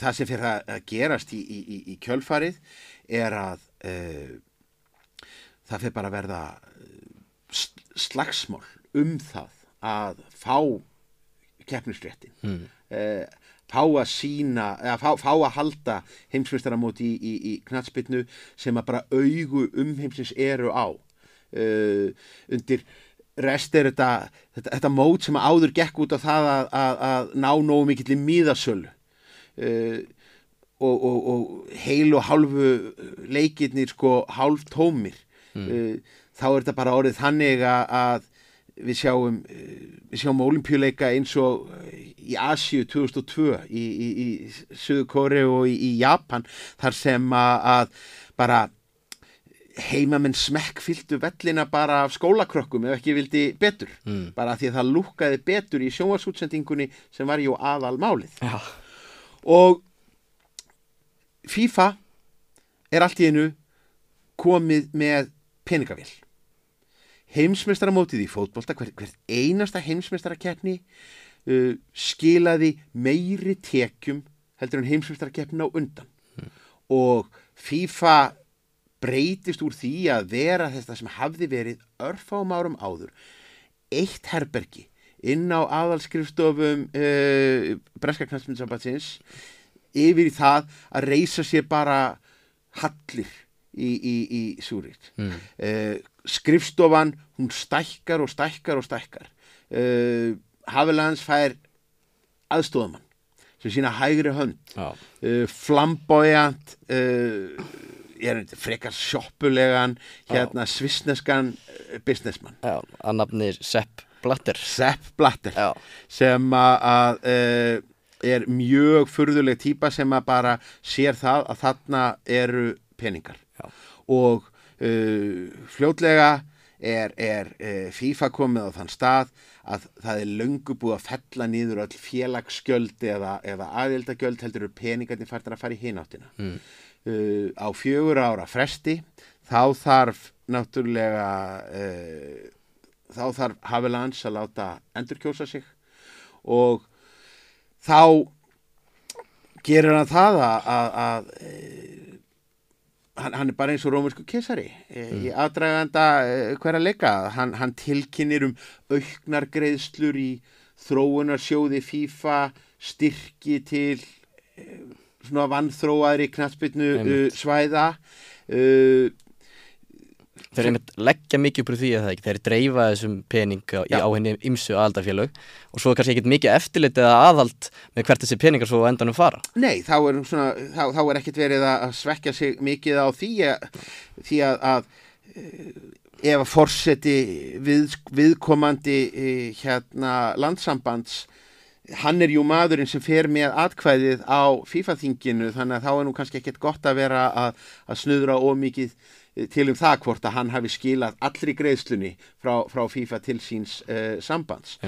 það sem fyrir að, gerast í, í, í- í kjölfarið er að það fyrir bara að verða slagsmál um það að fá keppnisréttin Mm. uh, fá að sína eða fá, fá að halda heimsmeistaramóti í, í, í knatsbytnu sem að bara augu um heimsins eru á. Uh, undir rest er þetta, þetta, þetta mót sem áður gekk út á það að, að, að ná nógu mikill í miðasölu. Uh, og, og, og heil og hálfu leikirnir sko hálf tómir uh, þá er þetta bara orðið þannig að, við sjáum uh, við sjáum olimpíuleika eins og uh, í Asíu 2002 í, í, í Suðu Kóri og í, í Japan þar sem að, bara heimamenn smekkfylltu vellina bara af skólakrökkum ef ekki vildi betur. Mm. bara því að það lúkkaði betur í sjónvarsútsendingunni sem var jú aðal málið. Já, og FIFA er allt í einu komið með peningavél heimsmeistaramótið í fótbolta hvert, hvert einasta heimsmeistarakeppni uh, skilaði meiri tekjum heldur en heimsmeistarakeppni á undan og FIFA breytist úr því að vera þetta sem hafði verið örfáum árum áður eitt herbergi inn á aðalskrifstofum uh, Breska knastmyndsambatsins yfir í það að reysa sér bara hallir í, í, í súrit mm. uh, skrifstofan hún stækkar og stækkar og stækkar. Uh, Havilands fær aðstofamann sem sína hægri hönd. Uh, flamboyant uh, ég er frekar sjoppulegan hérna svissneskan uh, businessman. Að nafni Sepp Blatter. Sepp Blatter Já, sem að, er mjög furðuleg típa sem að bara sér það að þarna eru peningar. Já. og fljótlega er, er uh, FIFA komið á þann stað að það er löngu búið að fella niður öll félagsgjöld eða, eða aðildagjöld heldur eru peningarnir færðar að fara í hináttina mm. uh, á fjögur ára fresti þá þarf náttúrulega uh, þá þarf Havilans að láta endurkjósa sig og þá gerir hann það að, að, að hann, hann er bara eins og rómursku kesari e, í aðdraganda e, hverja leika. Hann, hann tilkynir um auknar greiðslur í þróunarsjóði FIFA styrki til e, svona vannþróaðri knatsbytnu svæða. Uh, Þeir einmitt leggja mikið upp úr því að það ekki, þeir dreifa þessum pening á, í Já. á henni ymsu aðaldafélög og svo er kannski ekkert mikið eftirlit eða aðhald með hvert þessi peningar svo endanum fara. Nei, þá er, svona, þá, þá er ekkert verið að svekja sig mikið á því að, því að, að eh, ef að forseti við, viðkomandi eh, hérna landsambands hann er jú maðurinn sem fer með atkvæðið á FIFA-þinginu þannig að þá er nú kannski ekkert gott að vera að, að snuðra ómikið til um það hvort að hann hafi skilað allri greiðslunni frá, frá FIFA til síns uh, sambands.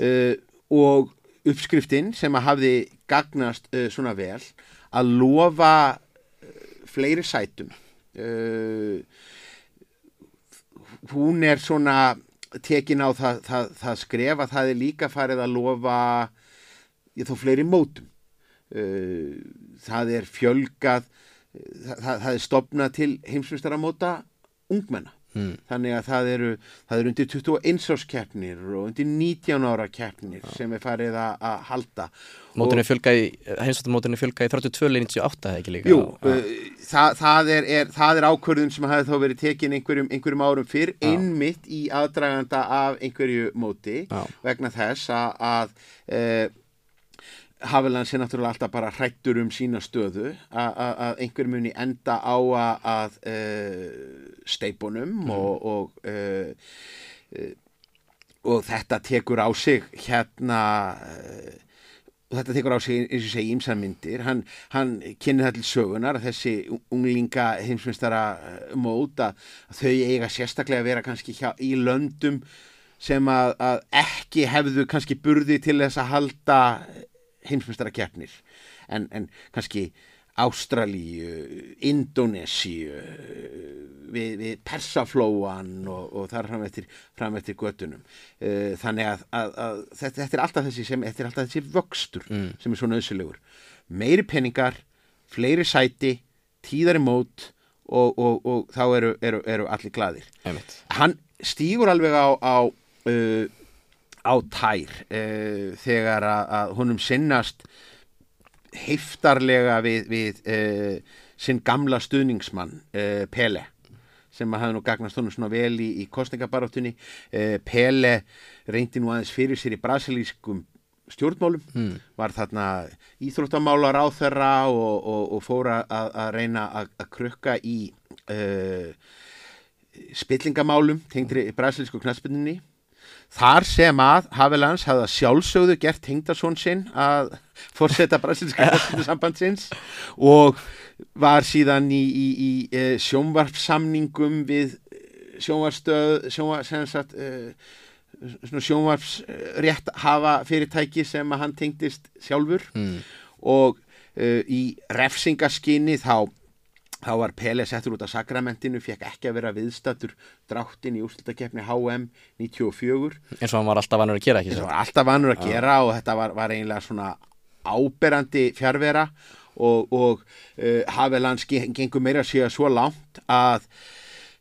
Uh, og uppskriftin sem að hafði gagnast uh, svona vel að lofa fleiri sætum hún er svona tekin á það, það, það skref að það er líka farið að lofa ég, þó fleiri mótum. Það er fjölgað það, það, er stopnað til heimsmyndstaramóta ungmenna Mm. þannig að það eru, það eru undir 21 árs keppnir og undir 19 ára keppnir sem er farið að, að halda Mótinu fjölgaði, heimsvættamótinu fjölgaði 32.98 eða ekki líka. Jú, Já. uh, það, það, er, er, það er ákvörðun sem hafi þá verið tekin einhverjum, einhverjum árum fyrr Já. einmitt í aðdraganda af einhverju móti Já. vegna þess að, að Haviland sé náttúrulega alltaf bara hrættur um sína stöðu að, einhver muni enda á að, uh, steipunum Mm. og, og uh, og þetta tekur á sig hérna og þetta tekur á sig eins og segi ímsan myndir hann, hann kynni það til sögunar þessi unglinga heimsmyndstarra mót að þau eiga sérstaklega að vera kannski hjá, í löndum sem að, að ekki hefðu kannski burði til þess að halda heimsmyndstarra keppnir en, en kannski Ástralíu, Indonésiu við, við Persaflóan og, og þar fram eftir, fram eftir göttunum uh, þannig að, að, að þetta, þetta er alltaf þessi sem, þetta er alltaf þessi vöxtur Mm. sem er svo nöðsilegur meiri peningar, fleiri sæti tíðari mót og, og, og þá eru, eru, eru allir gladir Einmitt. hann stígur alveg á á, uh, á tær uh, þegar að, að honum sinnast heiftarlega við, við uh, sinn gamla stuðningsmann uh, Pele sem að hafa nú gagnast honum svona vel í, í kostningabaráttunni uh, Pele reyndi nú aðeins fyrir sér í brasilískum stjórnmálum Mm. var þarna íþróttamálar á þeirra og, og, og fór að, að reyna að, að krukka í spillingamálum tengdri brasilísku knaspinninni þar sem að Havelans hafði að sjálfsögðu gert tengdarsón sinn að fórseta brasilíska knaspinnusambandsins og var síðan í, í, í uh, sjónvarpsamningum við sjónvarstöð sjónvar, sem sagt uh, svona sjónvarpsrétt hafa fyrirtæki sem að hann tengdist sjálfur Mm. og uh, í refsingaskinni þá, þá var Pele settur út af sakramentinu, fekk ekki að vera viðstattur dráttin í úrslutakefni HM 94, Eins og hann var alltaf vannur að gera ekki þetta svo. var alltaf vanur að gera og þetta var, var eiginlega svona áberandi fjárvera og, og uh, Havelans ge- gengur meira að segja svo langt að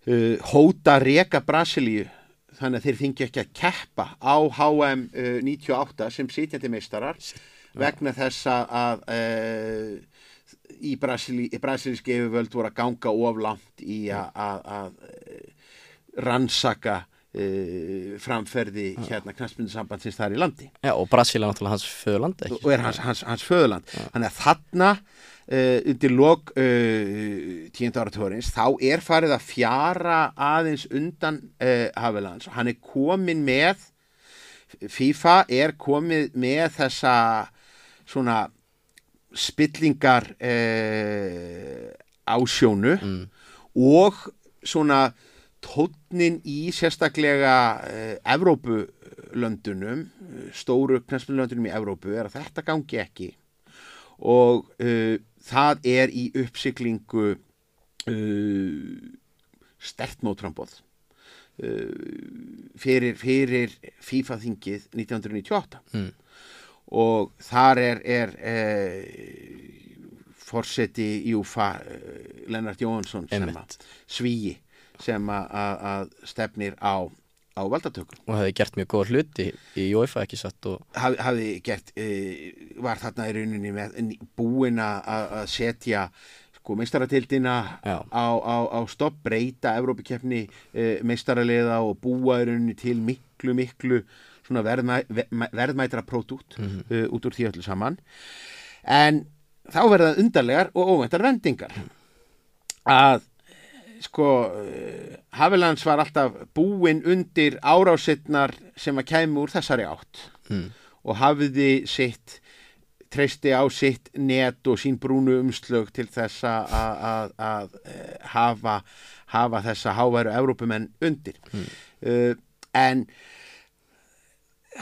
uh, hóta reka Brasilíu. Þannig að þeir fengi ekki að keppa á HM uh, 98 sem sitjandi meistarar vegna þess að, að uh, í Brasilí, brasilíski yfirvöld voru að ganga of langt í að, eh, rannsaka uh, framferði hérna knastmyndusambandsins þar í landi. Já, og Brasil er náttúrulega hans föðurland ekki? og er hans, hans, hans föðurland. Þannig að þarna uh, undir lok uh, tíundu áratórins þá er farið að fjara aðeins undan Havilands og hann er komin með FIFA er komið með þessa svona spillingar uh, ásjónu Mm. og svona tónnin í sérstaklega uh, Evrópulöndunum eh, stóru knæspilöndunum í Evrópu er að þetta gangi ekki og uh, það er í uppsiklingu uh, stert mótrambóð uh, fyrir, fyrir FIFA-þingið 1998 Mm. Og þar er, er uh, forseti Júfa uh, Lennart Jóhansson sem að svíi sem að- stefnir á, á valdatökum Og hefði gert mjög góða hluti í UEFA ekki satt og Haf, hafi gert uh, var þarna í rauninni með búin að setja sko meistaratildina Já. á, á, á stopp, breyta Evrópikeppni uh, meistaraliða og búa í rauninni til miklu miklu svona verðmæ, ver- verðmætra pródút Mhm. uh, út úr því öllu saman. En þá verða undarlegar og óvæntar vendingar. Að sko uh, Havilands var alltaf búin undir árásittnar sem að kæmi úr þessari átt. Mm. og hafiði sitt treysti á sitt net og sín brúnu umslög til þess að, eh, hafa, hafa þessa háværu Evrópumenn undir. Uh, en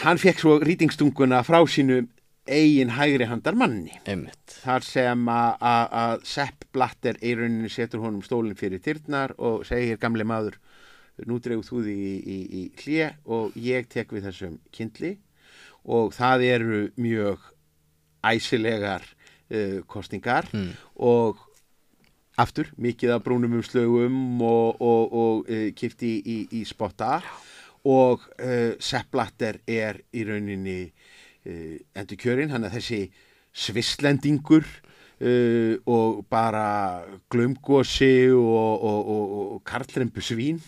hann fekk svo rýtingstunguna frá sínu eigin hægri handar manni. Einmitt. Þar sem að- Sepp Blatter í rauninni setur honum stólinn fyrir tyrnar og segir gamli maður nú dregur þú því í, í, í hlje og ég tek við þessum kindli og það eru mjög æsilegar uh, kostingar mm. og aftur mikið af brúnum umslögum og, og, og uh, kipti í, í, í spotta. Og uh, Sepp Blatter er í rauninni uh, endur kjörin, hann er þessi svislendingur uh, og bara glömgósi og, og, og, og karlrembu svín.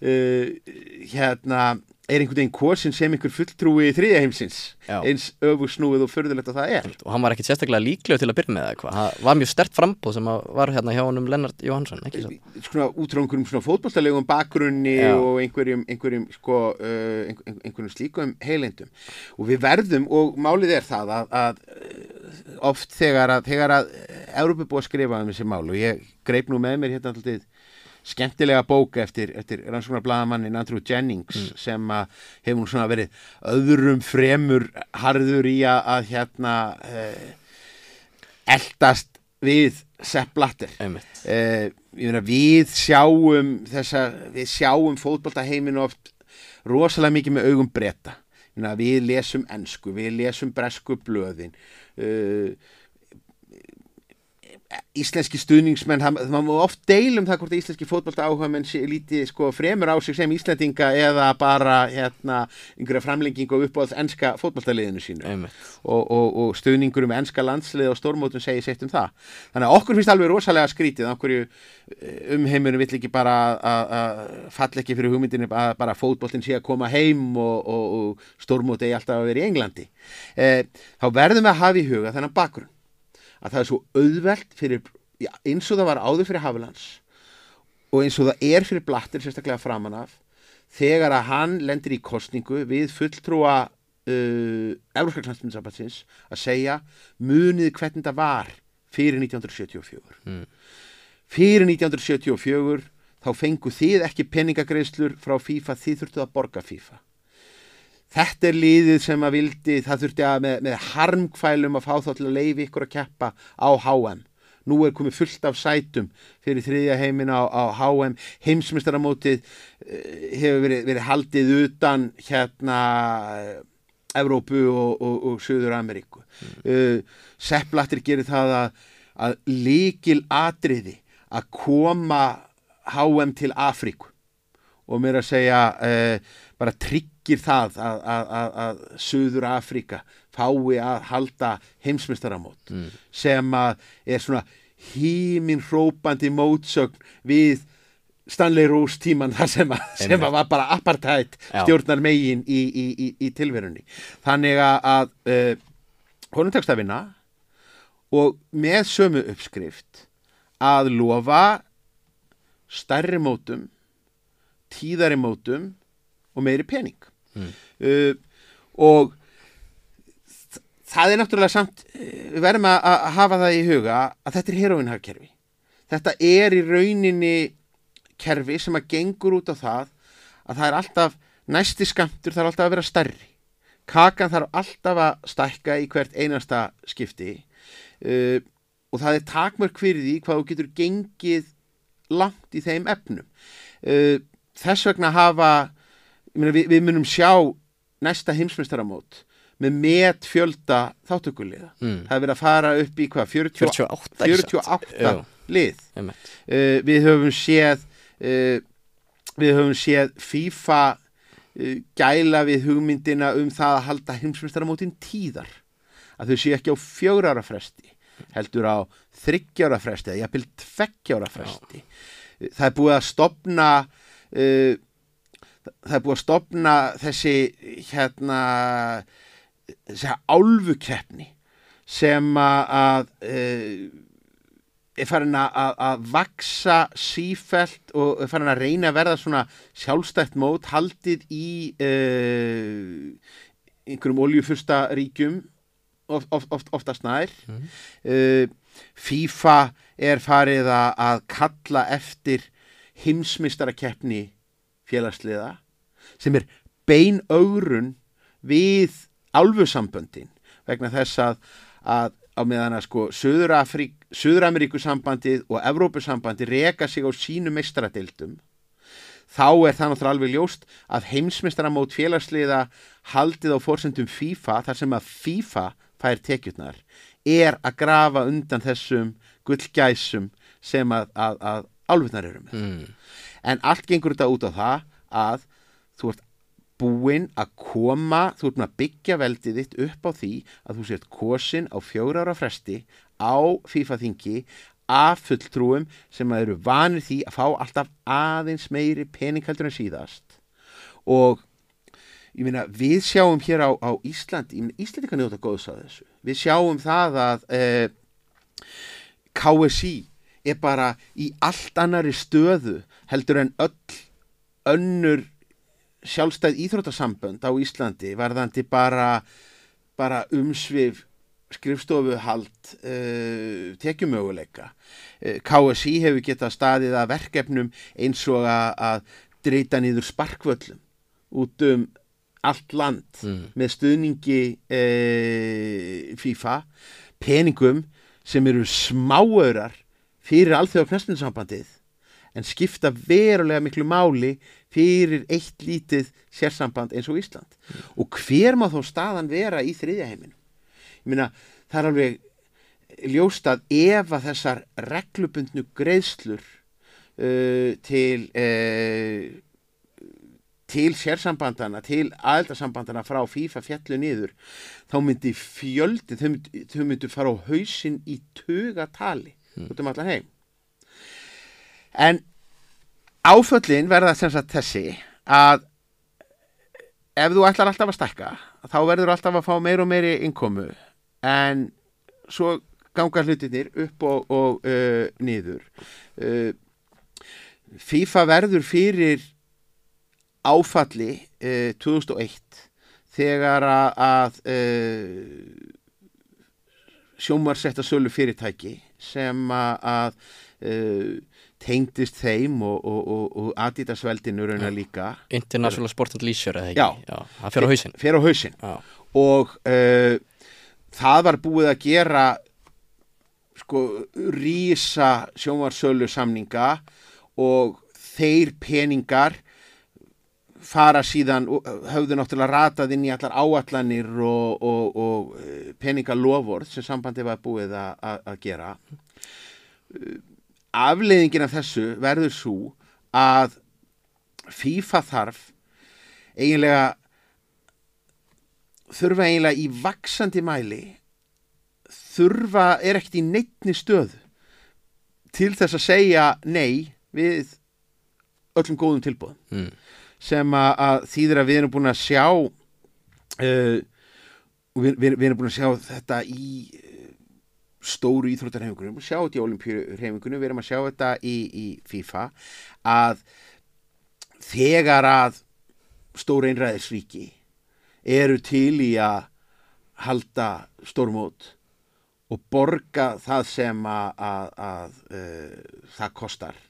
Hérna er einhvern veginn kosin sem einhver fulltrúi þriðja heimsins. Já. eins öfugsnúið og förðulegt að það er. Og hann var ekkit sérstaklega líklegur til að byrja með eitthvað. Það var mjög stert frambóð sem var hérna hjá honum Lennart Jóhansson svo? Svona út frá einhverjum svona fótballtalegum bakgrunni Já. og einhverjum, einhverjum sko, uh, einhver, einhverjum slíkum heilendum og við verðum og málið er það að, að uh, oft þegar að, þegar að Európa búið að skrifa um þessi mál og ég greip nú með mér hérna alltaf skemmtilega bók eftir, eftir rannsóknar bladamannin Andrew Jennings sem að hefur nú svona verið öðrum fremur harður í að, að hérna uh, eldast við Sepp Blatter. Ég meina, við sjáum þessa, við sjáum fótboltaheimin oft rosalega mikið með augum breyta við lesum ensku, við lesum bresku blöðin uh, íslenski stuðningsmenn það má oft deilum það hvort að íslenski fótbolta áhuga menn lítið sko fremur á sig sem íslendinga eða bara hérna einhverja framlengingu upp á enska fótboltaliðinu sínu og, og, og stuðningur um ennska landslið og stórmótum segir sitt um það. Þannig að okkur finnst alveg rosalega skrítið, okkur umheimurinn vill ekki bara að- falla ekki fyrir hugmyndinu að bara fótboltin sé að koma heim og, og, og stórmóti eigi alltaf að vera í Englandi. Eh, þá verðum við að hafa í huga þennan bakgrunn að það er svo auðvelt fyrir, já, eins og það var áður fyrir Havilands og eins og það er fyrir Blattir sérstaklega framan af þegar að hann lendir í kostningu við fulltrúa uh, Európska knastmyndsabbatsins að segja munið hvernig það var fyrir 1974 Mm. fyrir 1974 þá fengu þið ekki peningagreislur frá FIFA, þið þurftu að borga FIFA þetta er liðið sem að vildi það þurfti að með, með harmkvælum að fá þá til að leifi ykkur að keppa á HM nú er komið fullt af sætum fyrir þriðja heimin á, á HM heimsmyndstaramótið uh, hefur verið, verið haldið utan hérna eh, Evrópu og, og, og Suður Ameríku. Mm. Sepplattir gerir það að, að líkil atriði að koma HM til Afríku og mér að segja uh, bara tryggir það að, að, að, að Suður Afríka fái að halda heimsmyndstaramót Mm. sem að er svona hímin hrópandi mótsögn við Stanley Rose tíman þar sem, að, sem að var bara apartheid stjórnar megin í, í, í, í tilverunni. Þannig að, að uh, honum tekst að vinna og með sömu uppskrift að lofa stærri mótum tíðari mótum og meiri pening. Mm. uh, og það er náttúrulega samt uh, við verðum að, að hafa það í huga að þetta er heroinhagkerfi þetta er í rauninni kerfi sem að gengur út á það að það er alltaf næsti skamtur þarf alltaf að vera stærri. Kakan þarf alltaf að stækka í hvert einasta skipti. Uh, og það er takmörk fyrir því hvað þú getur gengið langt í þeim efnum. Uh, þess vegna hafa meina, við, við munum sjá næsta heimsmeistaramót með met fjölda þáttökuliða Mm. það er verið að fara upp í hvað 40, 48 ekki satt? 48 Já, lið einmitt. uh, við höfum séð uh, við höfum séð FIFA uh, gæla við hugmyndina um það að halda heimsmeistaramótin tíðar að þau séu ekki á fjögur ára fresti heldur á þryggjára fresti eða jafnvel tveggjára fresti Uh, það er búið að stopna uh, það er búið að stopna þessi hérna þessi álfukeppni sem að, uh, er farin að, að, að vaksa sífelt og er farin að reyna að verða svona sjálfstætt mót haldið í uh, einhverjum oljufursta ríkjum oft, oft, oft, oftast nær Mhm. uh, FIFA er farið að, að kalla eftir heimsmystarakeppni félagsliða sem er bein augrun við álfusamböndin vegna þess að, að á meðan að sko Suður-Ameríkusambandið og Evrópusambandið reka sig á sínu meistaradildum þá er það náttúrulega alveg ljóst að heimsmeistaramót félagsliða haldið á fórsendum FIFA þar sem að FIFA fær tekjurnar er að grafa undan þessum gullgæsum sem að, að, að álfurnar eru með. Mm. En allt gengur þetta út á það að þú ert búinn að koma, þú ert búinn að byggja veldið þitt upp á því að þú sért kosin á fjóra ára fresti á FIFA-þingi af fulltrúum sem að eru vanir því að fá alltaf aðeins meiri peninghaldur en síðast og ég meina við sjáum hér á, á Ísland Íslandi kann njóta góðs að þessu við sjáum það að eh, KSI er bara í allt annari stöðu heldur en öll önnur sjálfstæð íþrótasambönd á Íslandi varðandi bara, bara umsvif skrifstofuhald uh, tekjumöguleika uh, KSI hefur getað staðið að verkefnum eins og að, að dreita niður sparkvöllum út um allt land Mm. með stuðningi uh, FIFA peningum sem eru smáörar fyrir alþjóða knæstinsambandið en skipta verulega miklu máli fyrir eitt lítið sérsamband eins og Ísland. Og hver má þó staðan vera í þriðja heiminu ég meina það er alveg ljóst að ef að þessar reglubundnu greiðslur uh, til uh, til sérsambandana, til aðeldarsambandana frá FIFA fjallu niður þá myndi fjöldi þau myndi fara á hausinn í tugatali út um allan heim. En áföllin verða sem sagt þessi að ef þú ætlar alltaf að stækka þá verður alltaf að fá meir og meiri innkomu. En svo ganga hlutinir upp og, og uh, niður. Uh, FIFA verður fyrir áfalli uh, 2001 þegar að, að uh, sjómar setta sölu fyrirtæki sem að, uh, tengdist þeim og, og, og, og Adidas-veldinu rauna líka International Sport and Leisure eða ekki? Já. Það fyrir á hausinn. fer á hausinn Já. og uh, það var búið að gera sko rísa sjónvarsölu samninga og þeir peningar fara síðan höfðu náttúrulega ratað inn í allar áallanir og, og, og peningaloford sem sambandi var búið að, gera afleiðingin af þessu verður svo að FIFA þarf eiginlega þurfa eiginlega í vaksandi mæli þurfa er ekkert í neittni stöðu til þess að segja nei við öllum góðum tilbúðum mm. Sem að, að þýðir að við erum búin að sjá uh, við, við, við erum búin að sjá þetta í uh, stóru íþróttarhefingunum, sjá þetta í olimpíuhefingunum, við erum að sjá þetta í, í FIFA að þegar að stóru einræðisríki eru til í að halda stórmót og borga það sem að, að, að uh, það kostar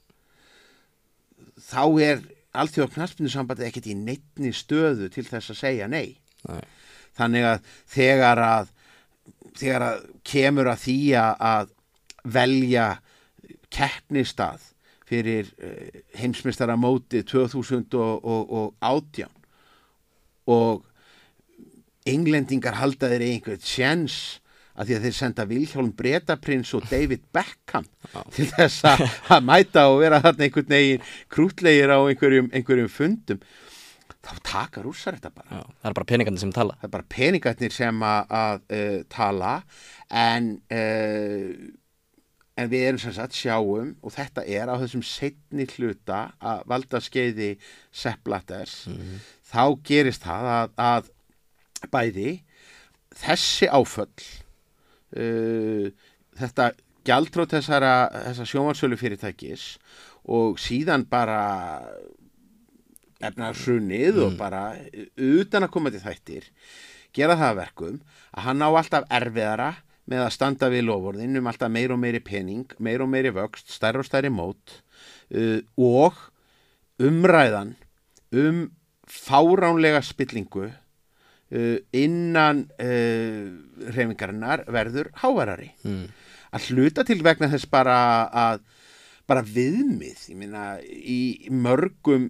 þá er alþjóða knaspinusambandi ekkert í neittni stöðu til þess að segja nei. Nei. Þannig að þegar að þegar að kemur að því að velja keppnistað fyrir uh, heimsmystara móti 2018 og englendingar halda þeir einhvern sjens að því að þeir senda Vilhjálm Bretaprins og David Beckham Já. til þess að, mæta og vera þarna einhvern veginn krútlegir á einhverjum, einhverjum fundum þá taka rússar þetta bara Já, það er bara peningarnir sem tala það er bara peningarnir sem að, uh, tala en uh, en við erum sem sagt sjáum og þetta er á þessum setni hluta að valda skeiði sepplaters Mhm. þá gerist það að, að bæði þessi áföll uh, þetta gjaldrót þessara, þessara sjómarsölu fyrirtækis og síðan bara efnaðarsunnið og bara utan að koma til þættir gera það að verkum að hann á alltaf erfiðara með að standa við lofórðin um alltaf meir og meiri pening, meir og meiri vöxt, stærri og stærri mót uh, og umræðan um fáránlega spillingu innan uh, reyfingarinnar verður hávarari mm. að hluta til vegna þess bara að bara viðmið, meina í mörgum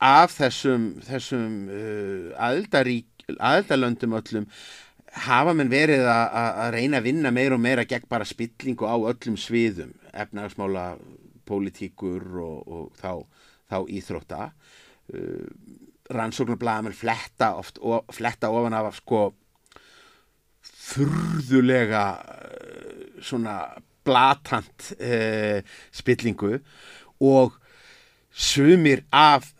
af þessum, þessum aðildarík, aðildalöndum öllum hafa menn verið að, reyna að vinna meira og meira gegn bara spillingu á öllum sviðum, efnagsmála pólitíkur og, og þá, þá íþrótta uh, rannsóknarblæðamenn fletta oft, og, fletta ofan af sko furðulega uh, svona blatant uh, spillingu og sumir af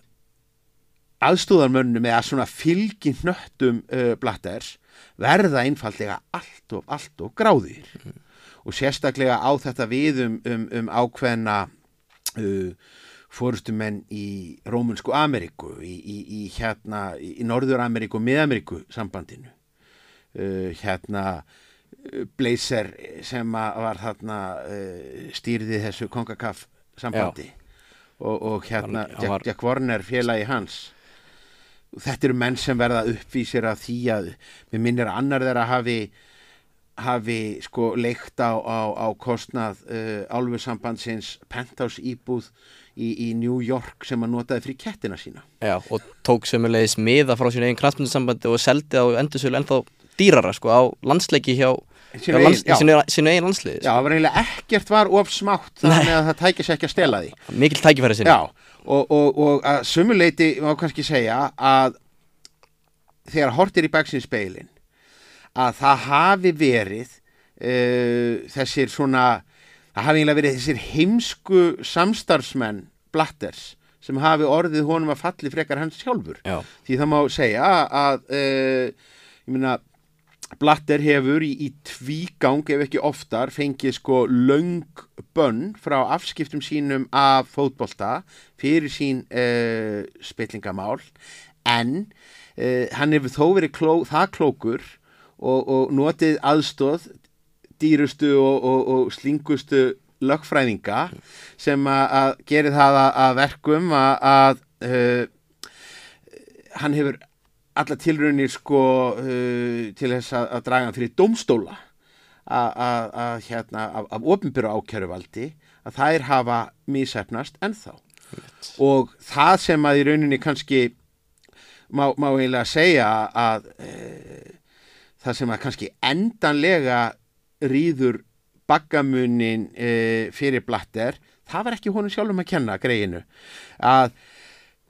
aðstóðarmönnum eða svona fylgi hnöttum uh, blatters verða einfallega allt og allt og gráðir og sérstaklega á þetta við um, um, um ákveðna uh, fórustumenn í Rómunsku Ameríku, í, í, í hérna, í, Norður Ameríku og Mið-Ameríku sambandinu. Uh, hérna uh, Blazer sem var þarna uh, stýrði þessu Kongakaf sambandi og, og hérna Hann- hann var- Jack Warner félagi hans. Þetta eru menn sem verða uppvísir af því að við minnir að annar þeirra hafi hafi sko leikt á, á, á kostnað uh, álfusambandsins penthouse íbúð í, í New York sem að notaði fyrir kettina sína. Já, og tók sömulegis miða frá sínu eigin knastmyndasambandi og seldi á endursölu ennþá dýrara sko á landsleiki hjá, Sínu lands, eigin- landsliði já, það var eiginlega ekkert var of smátt þannig að það tækja sér ekki að stela því. Mikil tækifæri sinni. Já, og, og, og að sumuleiti má kannski segja að þegar hortir í baksins speilin að það hafi verið uh, þessir svona það hafi eiginlega verið þessir heimsku samstarfsmenn blatters sem hafi orðið honum að falli frekar hans sjálfur. Já, því það má segja að uh, ég meina Blatter hefur í, í tvígang ef ekki oftar fengið sko löng bönn frá afskiptum sínum af fótbolta fyrir sín uh, spillingamál. En uh, hann hefur þó verið kló, það klókur og, og notið aðstóð dýrustu og, og, og slingustu lögfræðinga sem að, gerir það að, að verkum að, að uh, hann hefur alla tilraunir sko uh, til þess að, að draga hann fyrir dómstóla að- hérna af, af opinbyrra ákæruvaldi að þær hafa mísefnast ennþá. Og það sem að í rauninni kannski má, má eiginlega segja að uh, það sem að kannski endanlega rýður baggamunin uh, fyrir blatter það var ekki honum sjálfum að kenna greiðinu að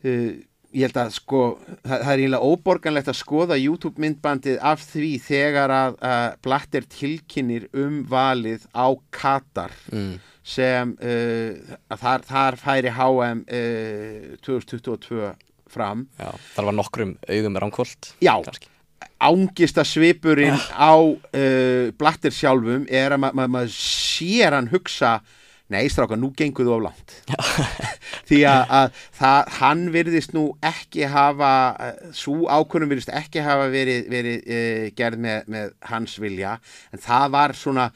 uh, ég held að sko það, það er eiginlega óborganlegt að skoða YouTube myndbandið af því þegar að, að Blatter tilkynir um valið á Katar mm. sem að þar, þar færi HM uh, 2022 fram Já, þar var nokkrum augum með ránkvöld Já, kannski. Ángista svipurinn á uh, Blatter sjálfum er að ma ma maður sér hann hugsa nei stráka, nú gengur þú of langt. Því að, að það, hann virðist nú ekki hafa svo ákvörnum virðist ekki hafa verið, verið uh, gerð með, með hans vilja en það var svona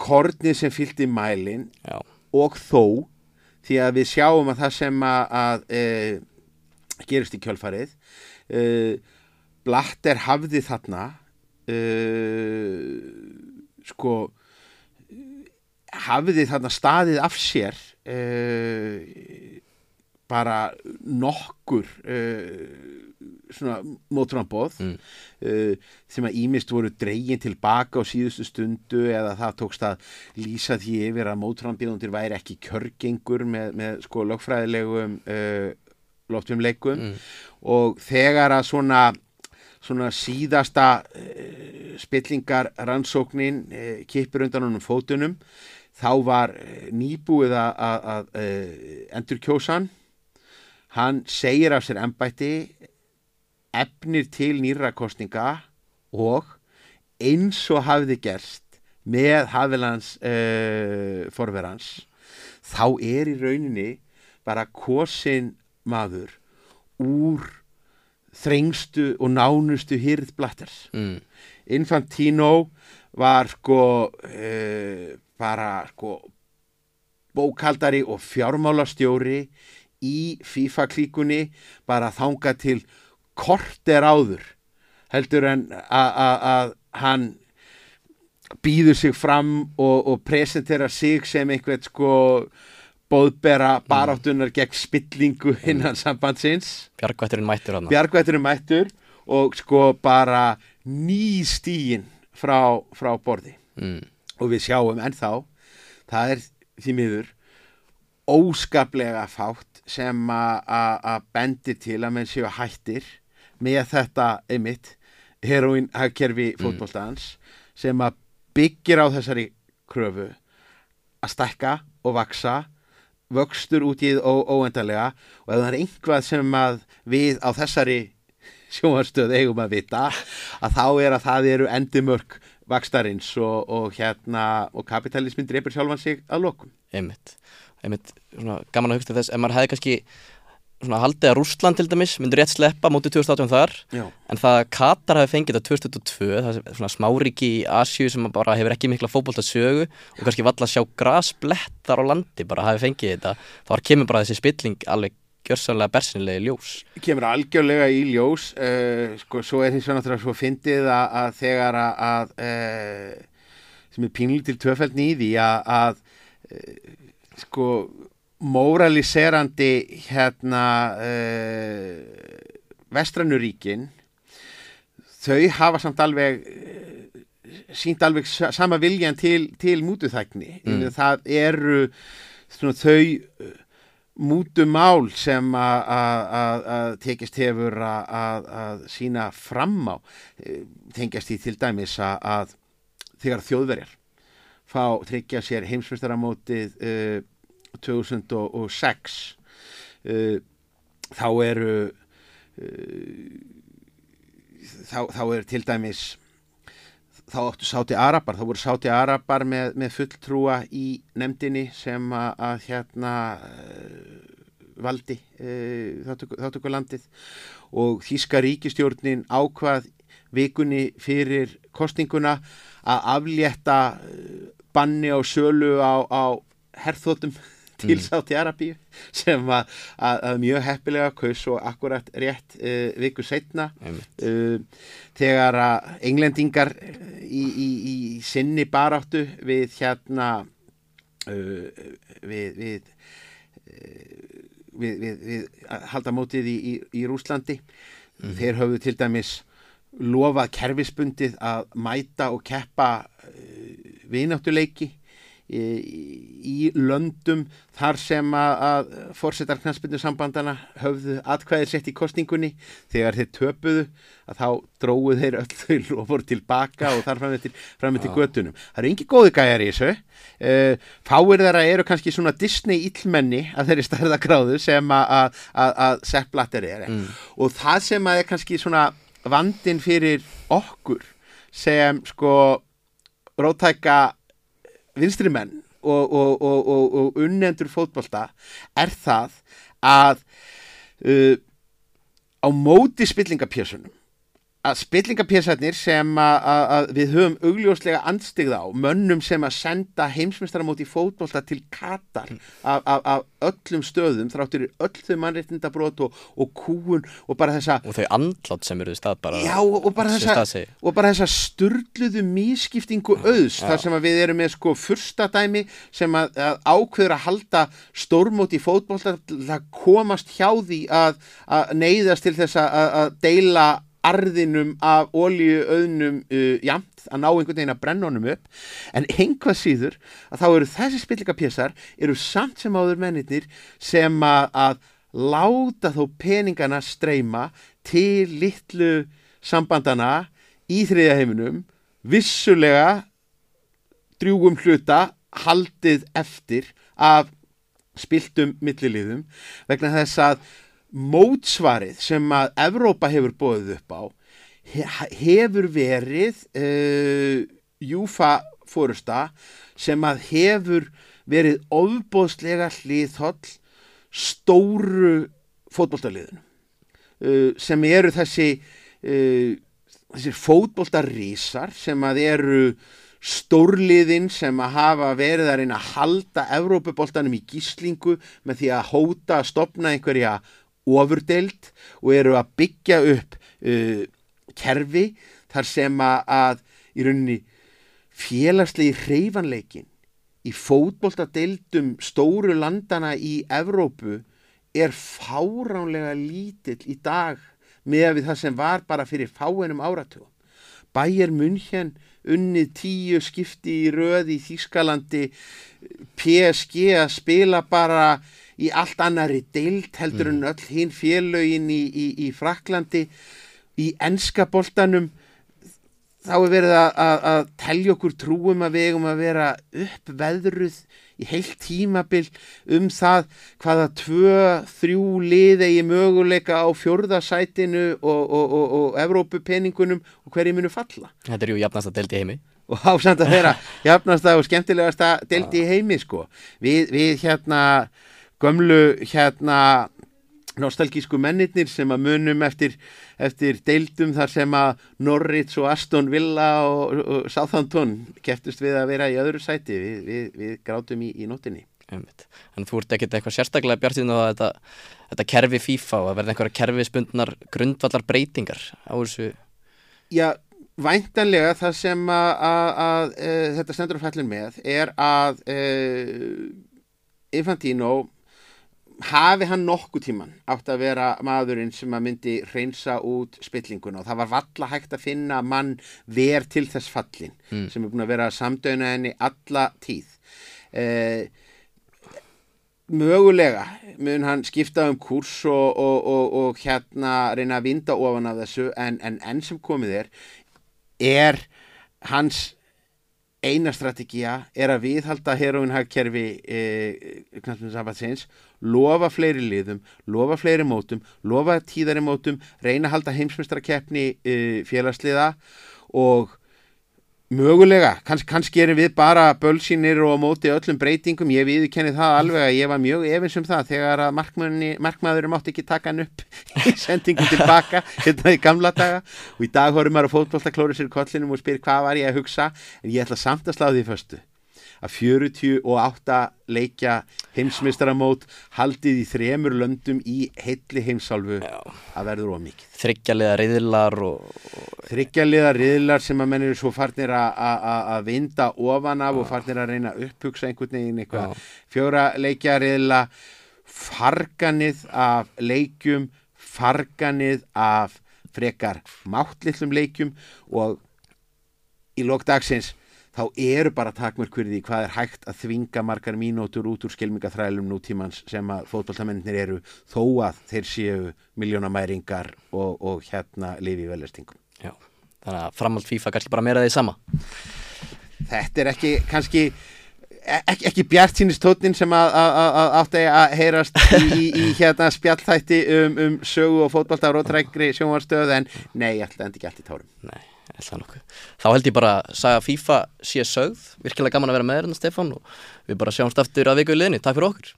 kornið sem fylgdi mælin Já, og þó því að við sjáum að það sem að, að e, gerist í kjölfarið e, Blatter hafði þarna e, sko hafði þarna staðið af sér e, bara nokkur e, svona mótramboð Mm. uh, sem að ímist voru dregin tilbaka á síðustu stundu eða það tókst að lýsa því yfir að mótrambiðundir væri ekki kjörgengur með, með sko lögfræðilegum uh, loftjumleikum mm. og þegar að svona svona síðasta uh, spillingar rannsóknin uh, kipur undan honum fótunum. Þá var uh, nýbúið að, endur kjósan hann segir af sér embætti efnir til nýra kostninga og eins og hafði gerst með Havilans uh, forverans þá er í rauninni bara kosin maður úr þrengstu og nánustu hýrð blatters Mm. Infantino var sko uh, bara sko bókaldari og fjármálastjóri í FIFA klíkunni bara þanga til korter áður heldur en að hann býður sig fram og, og presentera sig sem einhvern sko bóðbera baráttunar gegn spillingu innan sambandsins. Bjargvætturinn mættur hann Bjargvætturinn mættur og sko bara ný stíin frá, frá borði. Mm. og við sjáum ennþá það er því miður óskaplega fátt sem að- að að bendi til að menn séu hættir með þetta einmitt heroin hagkerfi fótboltans sem að byggir á þessari kröfu að stækka og vaksa vöxtur út í ó, óendanlega og ef það er einhvað sem við á þessari sjónvarstöð eigum að vita að þá er að það eru endimörk vakstarins og, og hérna og kapitalismin dreipur sjálfan sig að lokum. Einmitt, einmitt. Svona, gaman að hugsta þess, ef maður hefði kannski svona haldið að Rússland til dæmis myndur rétt sleppa mótið 2018 þar Já. en það að Katar hafi fengið þetta 2022 það er svona smáriki í Asju sem bara hefur ekki mikla fótbolta sögu og kannski valla að sjá grasblettar á landi bara hafi fengið þetta þá kemur bara þessi spilling alveg gjörsanlega bersinlega ljós kemur algjörlega í ljós uh, sko, svo er hins vegar náttúrulega svo fyndið að, að þegar að, að uh, sem er pínlík til tvöfæld nýði að, að uh, sko móraliserandi hérna uh, vestrannuríkin þau hafa samt alveg uh, sínt alveg sa- sama viljan til, til mútuþækni Mm. það eru svona, þau uh, mútumál sem að- tekist hefur að- sína fram á eh, tengjast í til dæmis að þegar þjóðverjar fá tryggja sér heimsmyndstaramótið uh, 2006 uh, þá eru uh, þá, þá er til dæmis þá áttu sáti Arabar, þá voru sáti Arabar með, með fulltrúa í nefndinni sem að, að hérna uh, valdi þáttöku landið og Þíska ríkistjórnin ákvað vikunni fyrir kostinguna að aflétta banni á sölu á, á herþóttum til Mm. sáti Arabíu sem að, mjög heppilega kaus og akkurat rétt uh, viku setna uh, þegar að englendingar í, í, í sinni baráttu við hérna uh, við við, við, við, við halda mótið í, í, í Rúslandi þeir höfðu til dæmis lofað kerfisbundið að mæta og keppa vináttuleiki í, í löndum þar sem að, að fórsetar knastbyndu sambandana höfðu atkvæðir sett í kostningunni þegar þeir töpuðu að þá dróðu þeir öll þau lofur tilbaka og þar fram eftir, fram eftir göttunum. Það eru engi góði gæjar í þessu. Uh, fáir þeirra eru kannski svona Disney íllmenni að þeirri stærða gráðu sem að, að, að Sepp Blatter er. Mm. Og það sem að er kannski svona vandin fyrir okkur sem sko rótæka vinstri menn og, og, og, og unnendur fótbolta er það að uh, á móti spillingapjössunum að spillingapjessarnir sem að, að við höfum augljóslega anstigð á mönnum sem að senda heimsmyndstaramóti fótbolta til Katar af, af, af öllum stöðum þráttur öll þau mannreitindabrót og, og kúun og bara þessa og þau andlátt sem eru stað bara já og bara þessa, og bara þessa sturdluðu mískiptingu auðs já. þar sem við erum með sko fyrsta dæmi sem að, að ákveður að halda stórmóti fótbolta að komast hjá því að, að neyðast til þess að deila arðinum af ólíu auðnum uh, jamt að ná einhvern veginn að brenna honum upp. En einhvað síður að þá eru þessi spillingapjessar eru samt sem áður mennir sem að, að láta þó peningana streyma til litlu sambandana í þriðja heiminum vissulega drjúgum hluta haldið eftir af spiltum milliliðum vegna þess að mótsvarið sem að Evrópa hefur bóðið upp á hefur verið uh, Júfa fórusta sem að hefur verið ofbóðslega hliðholl stóru fótbolltaliðinu uh, sem eru þessi uh, þessir fótbolltarísar sem að eru stórliðin sem að hafa verið að reyna að halda Evrópuboltanum í gíslingu með því að hóta að stopna einhverja ofurdelt og eru að byggja upp uh, kerfi þar sem að, að í rauninni félagslegi hreyfanleikin í fótboltadeildum stóru landana í Evrópu er fáránlega lítill í dag með við það sem var bara fyrir fáinum áratugum. Bæjar München unnið tíu skipti í röði í Þískalandi PSG að spila bara í allt annari deilt heldur mm. en öll hinn félögin í, í, í Fraklandi í ennskaboltanum þá er verið að, að, að telja okkur trúum að vegum að vera uppveðruð í heilt tímabil um það hvaða tvö, þrjú liðegi möguleika á fjörðasætinu og, og, og, og Evrópupeningunum og hverju munu falla. Þetta er ju jafnast að delta í heimi. Og ásamt að vera jafnast að og skemmtilegast að delta í heimi sko. Við, við hérna gömlu hérna nostalgísku mennirnir sem að munum eftir, eftir deildum þar sem að Norris og Aston Villa og, og Southampton keftust við að vera í öðru sæti. Við, við, við grátum í, í nótinni En þú ert ekkert eitthvað sérstaklega bjartinn á þetta, þetta kerfi FIFA og að verða einhverja kerfispundnar grundvallar breytingar á þessu? Já, væntanlega það sem að, að, að, að e, þetta stendur á fællin með er að e, Infantino hafi hann nokkuð tíman átt að vera maðurinn sem að myndi reynsa út spillinguna og það var valla hægt að finna mann ver til þess fallin mm. sem er búin að vera samdöina henni alla tíð eh, mögulega mun hann skipta um kurs og, og, og, og hérna reyna að vinda ofan af þessu en enn en sem komið er er hans eina strategía er að viðhalda heroinhagkerfi eh, knallmjöndsambatsins, lofa fleiri liðum, lofa fleiri mótum, lofa tíðari mótum, reyna að halda heimsmyndstarakeppni eh, félagsliða og Mögulega, Kanns, kannski erum við bara bölsýnir og móti öllum breytingum, ég viðkenni það alveg að ég var mjög efins um það þegar að markmaðurum átti ekki taka hann upp í sendingum tilbaka hérna í gamla daga. Og í dag horfum maður að fótbollta klóra sér kollinum og spyr hvað var ég að hugsa? En ég ætla samt að slá því fyrstu að 48 leikja heimsmystaramót haldið í þremur löndum í heilli heimsálfu að verður ómikið. Þryggjarlega riðlar og... Þryggjarlega riðlar sem að mennir svo farnir að vinda ofan af Já. og farnir að reyna að upphugsa einhvern veginn eitthvað. Fjóra leikja riðla, farganið af leikjum, farganið af frekar máttlillum leikjum og í lókdagsins þá eru bara takmörk fyrir því hvað er hægt að þvinga margar mínútur út úr skilmingaþrælum nútímans sem að fótballtamennir eru þó að þeir séu miljónamæringar og, og hérna lifi í veljastingum. Já, þannig að framhald FIFA kannski bara meira því sama. Þetta er ekki kannski ekki, ekki bjart sínistótnin sem að, átti að heyrast í, í, hérna spjallþætti um, um sögu og fótballta á rótrækri sjónvarstöð en nei, ætla endi ekki allt í tárum. Nei. Þá held ég bara að saga FIFA sé sögð, virkilega gaman að vera með þérna Stefan og við bara sjáumst aftur að viku í liðni. Takk fyrir okkur.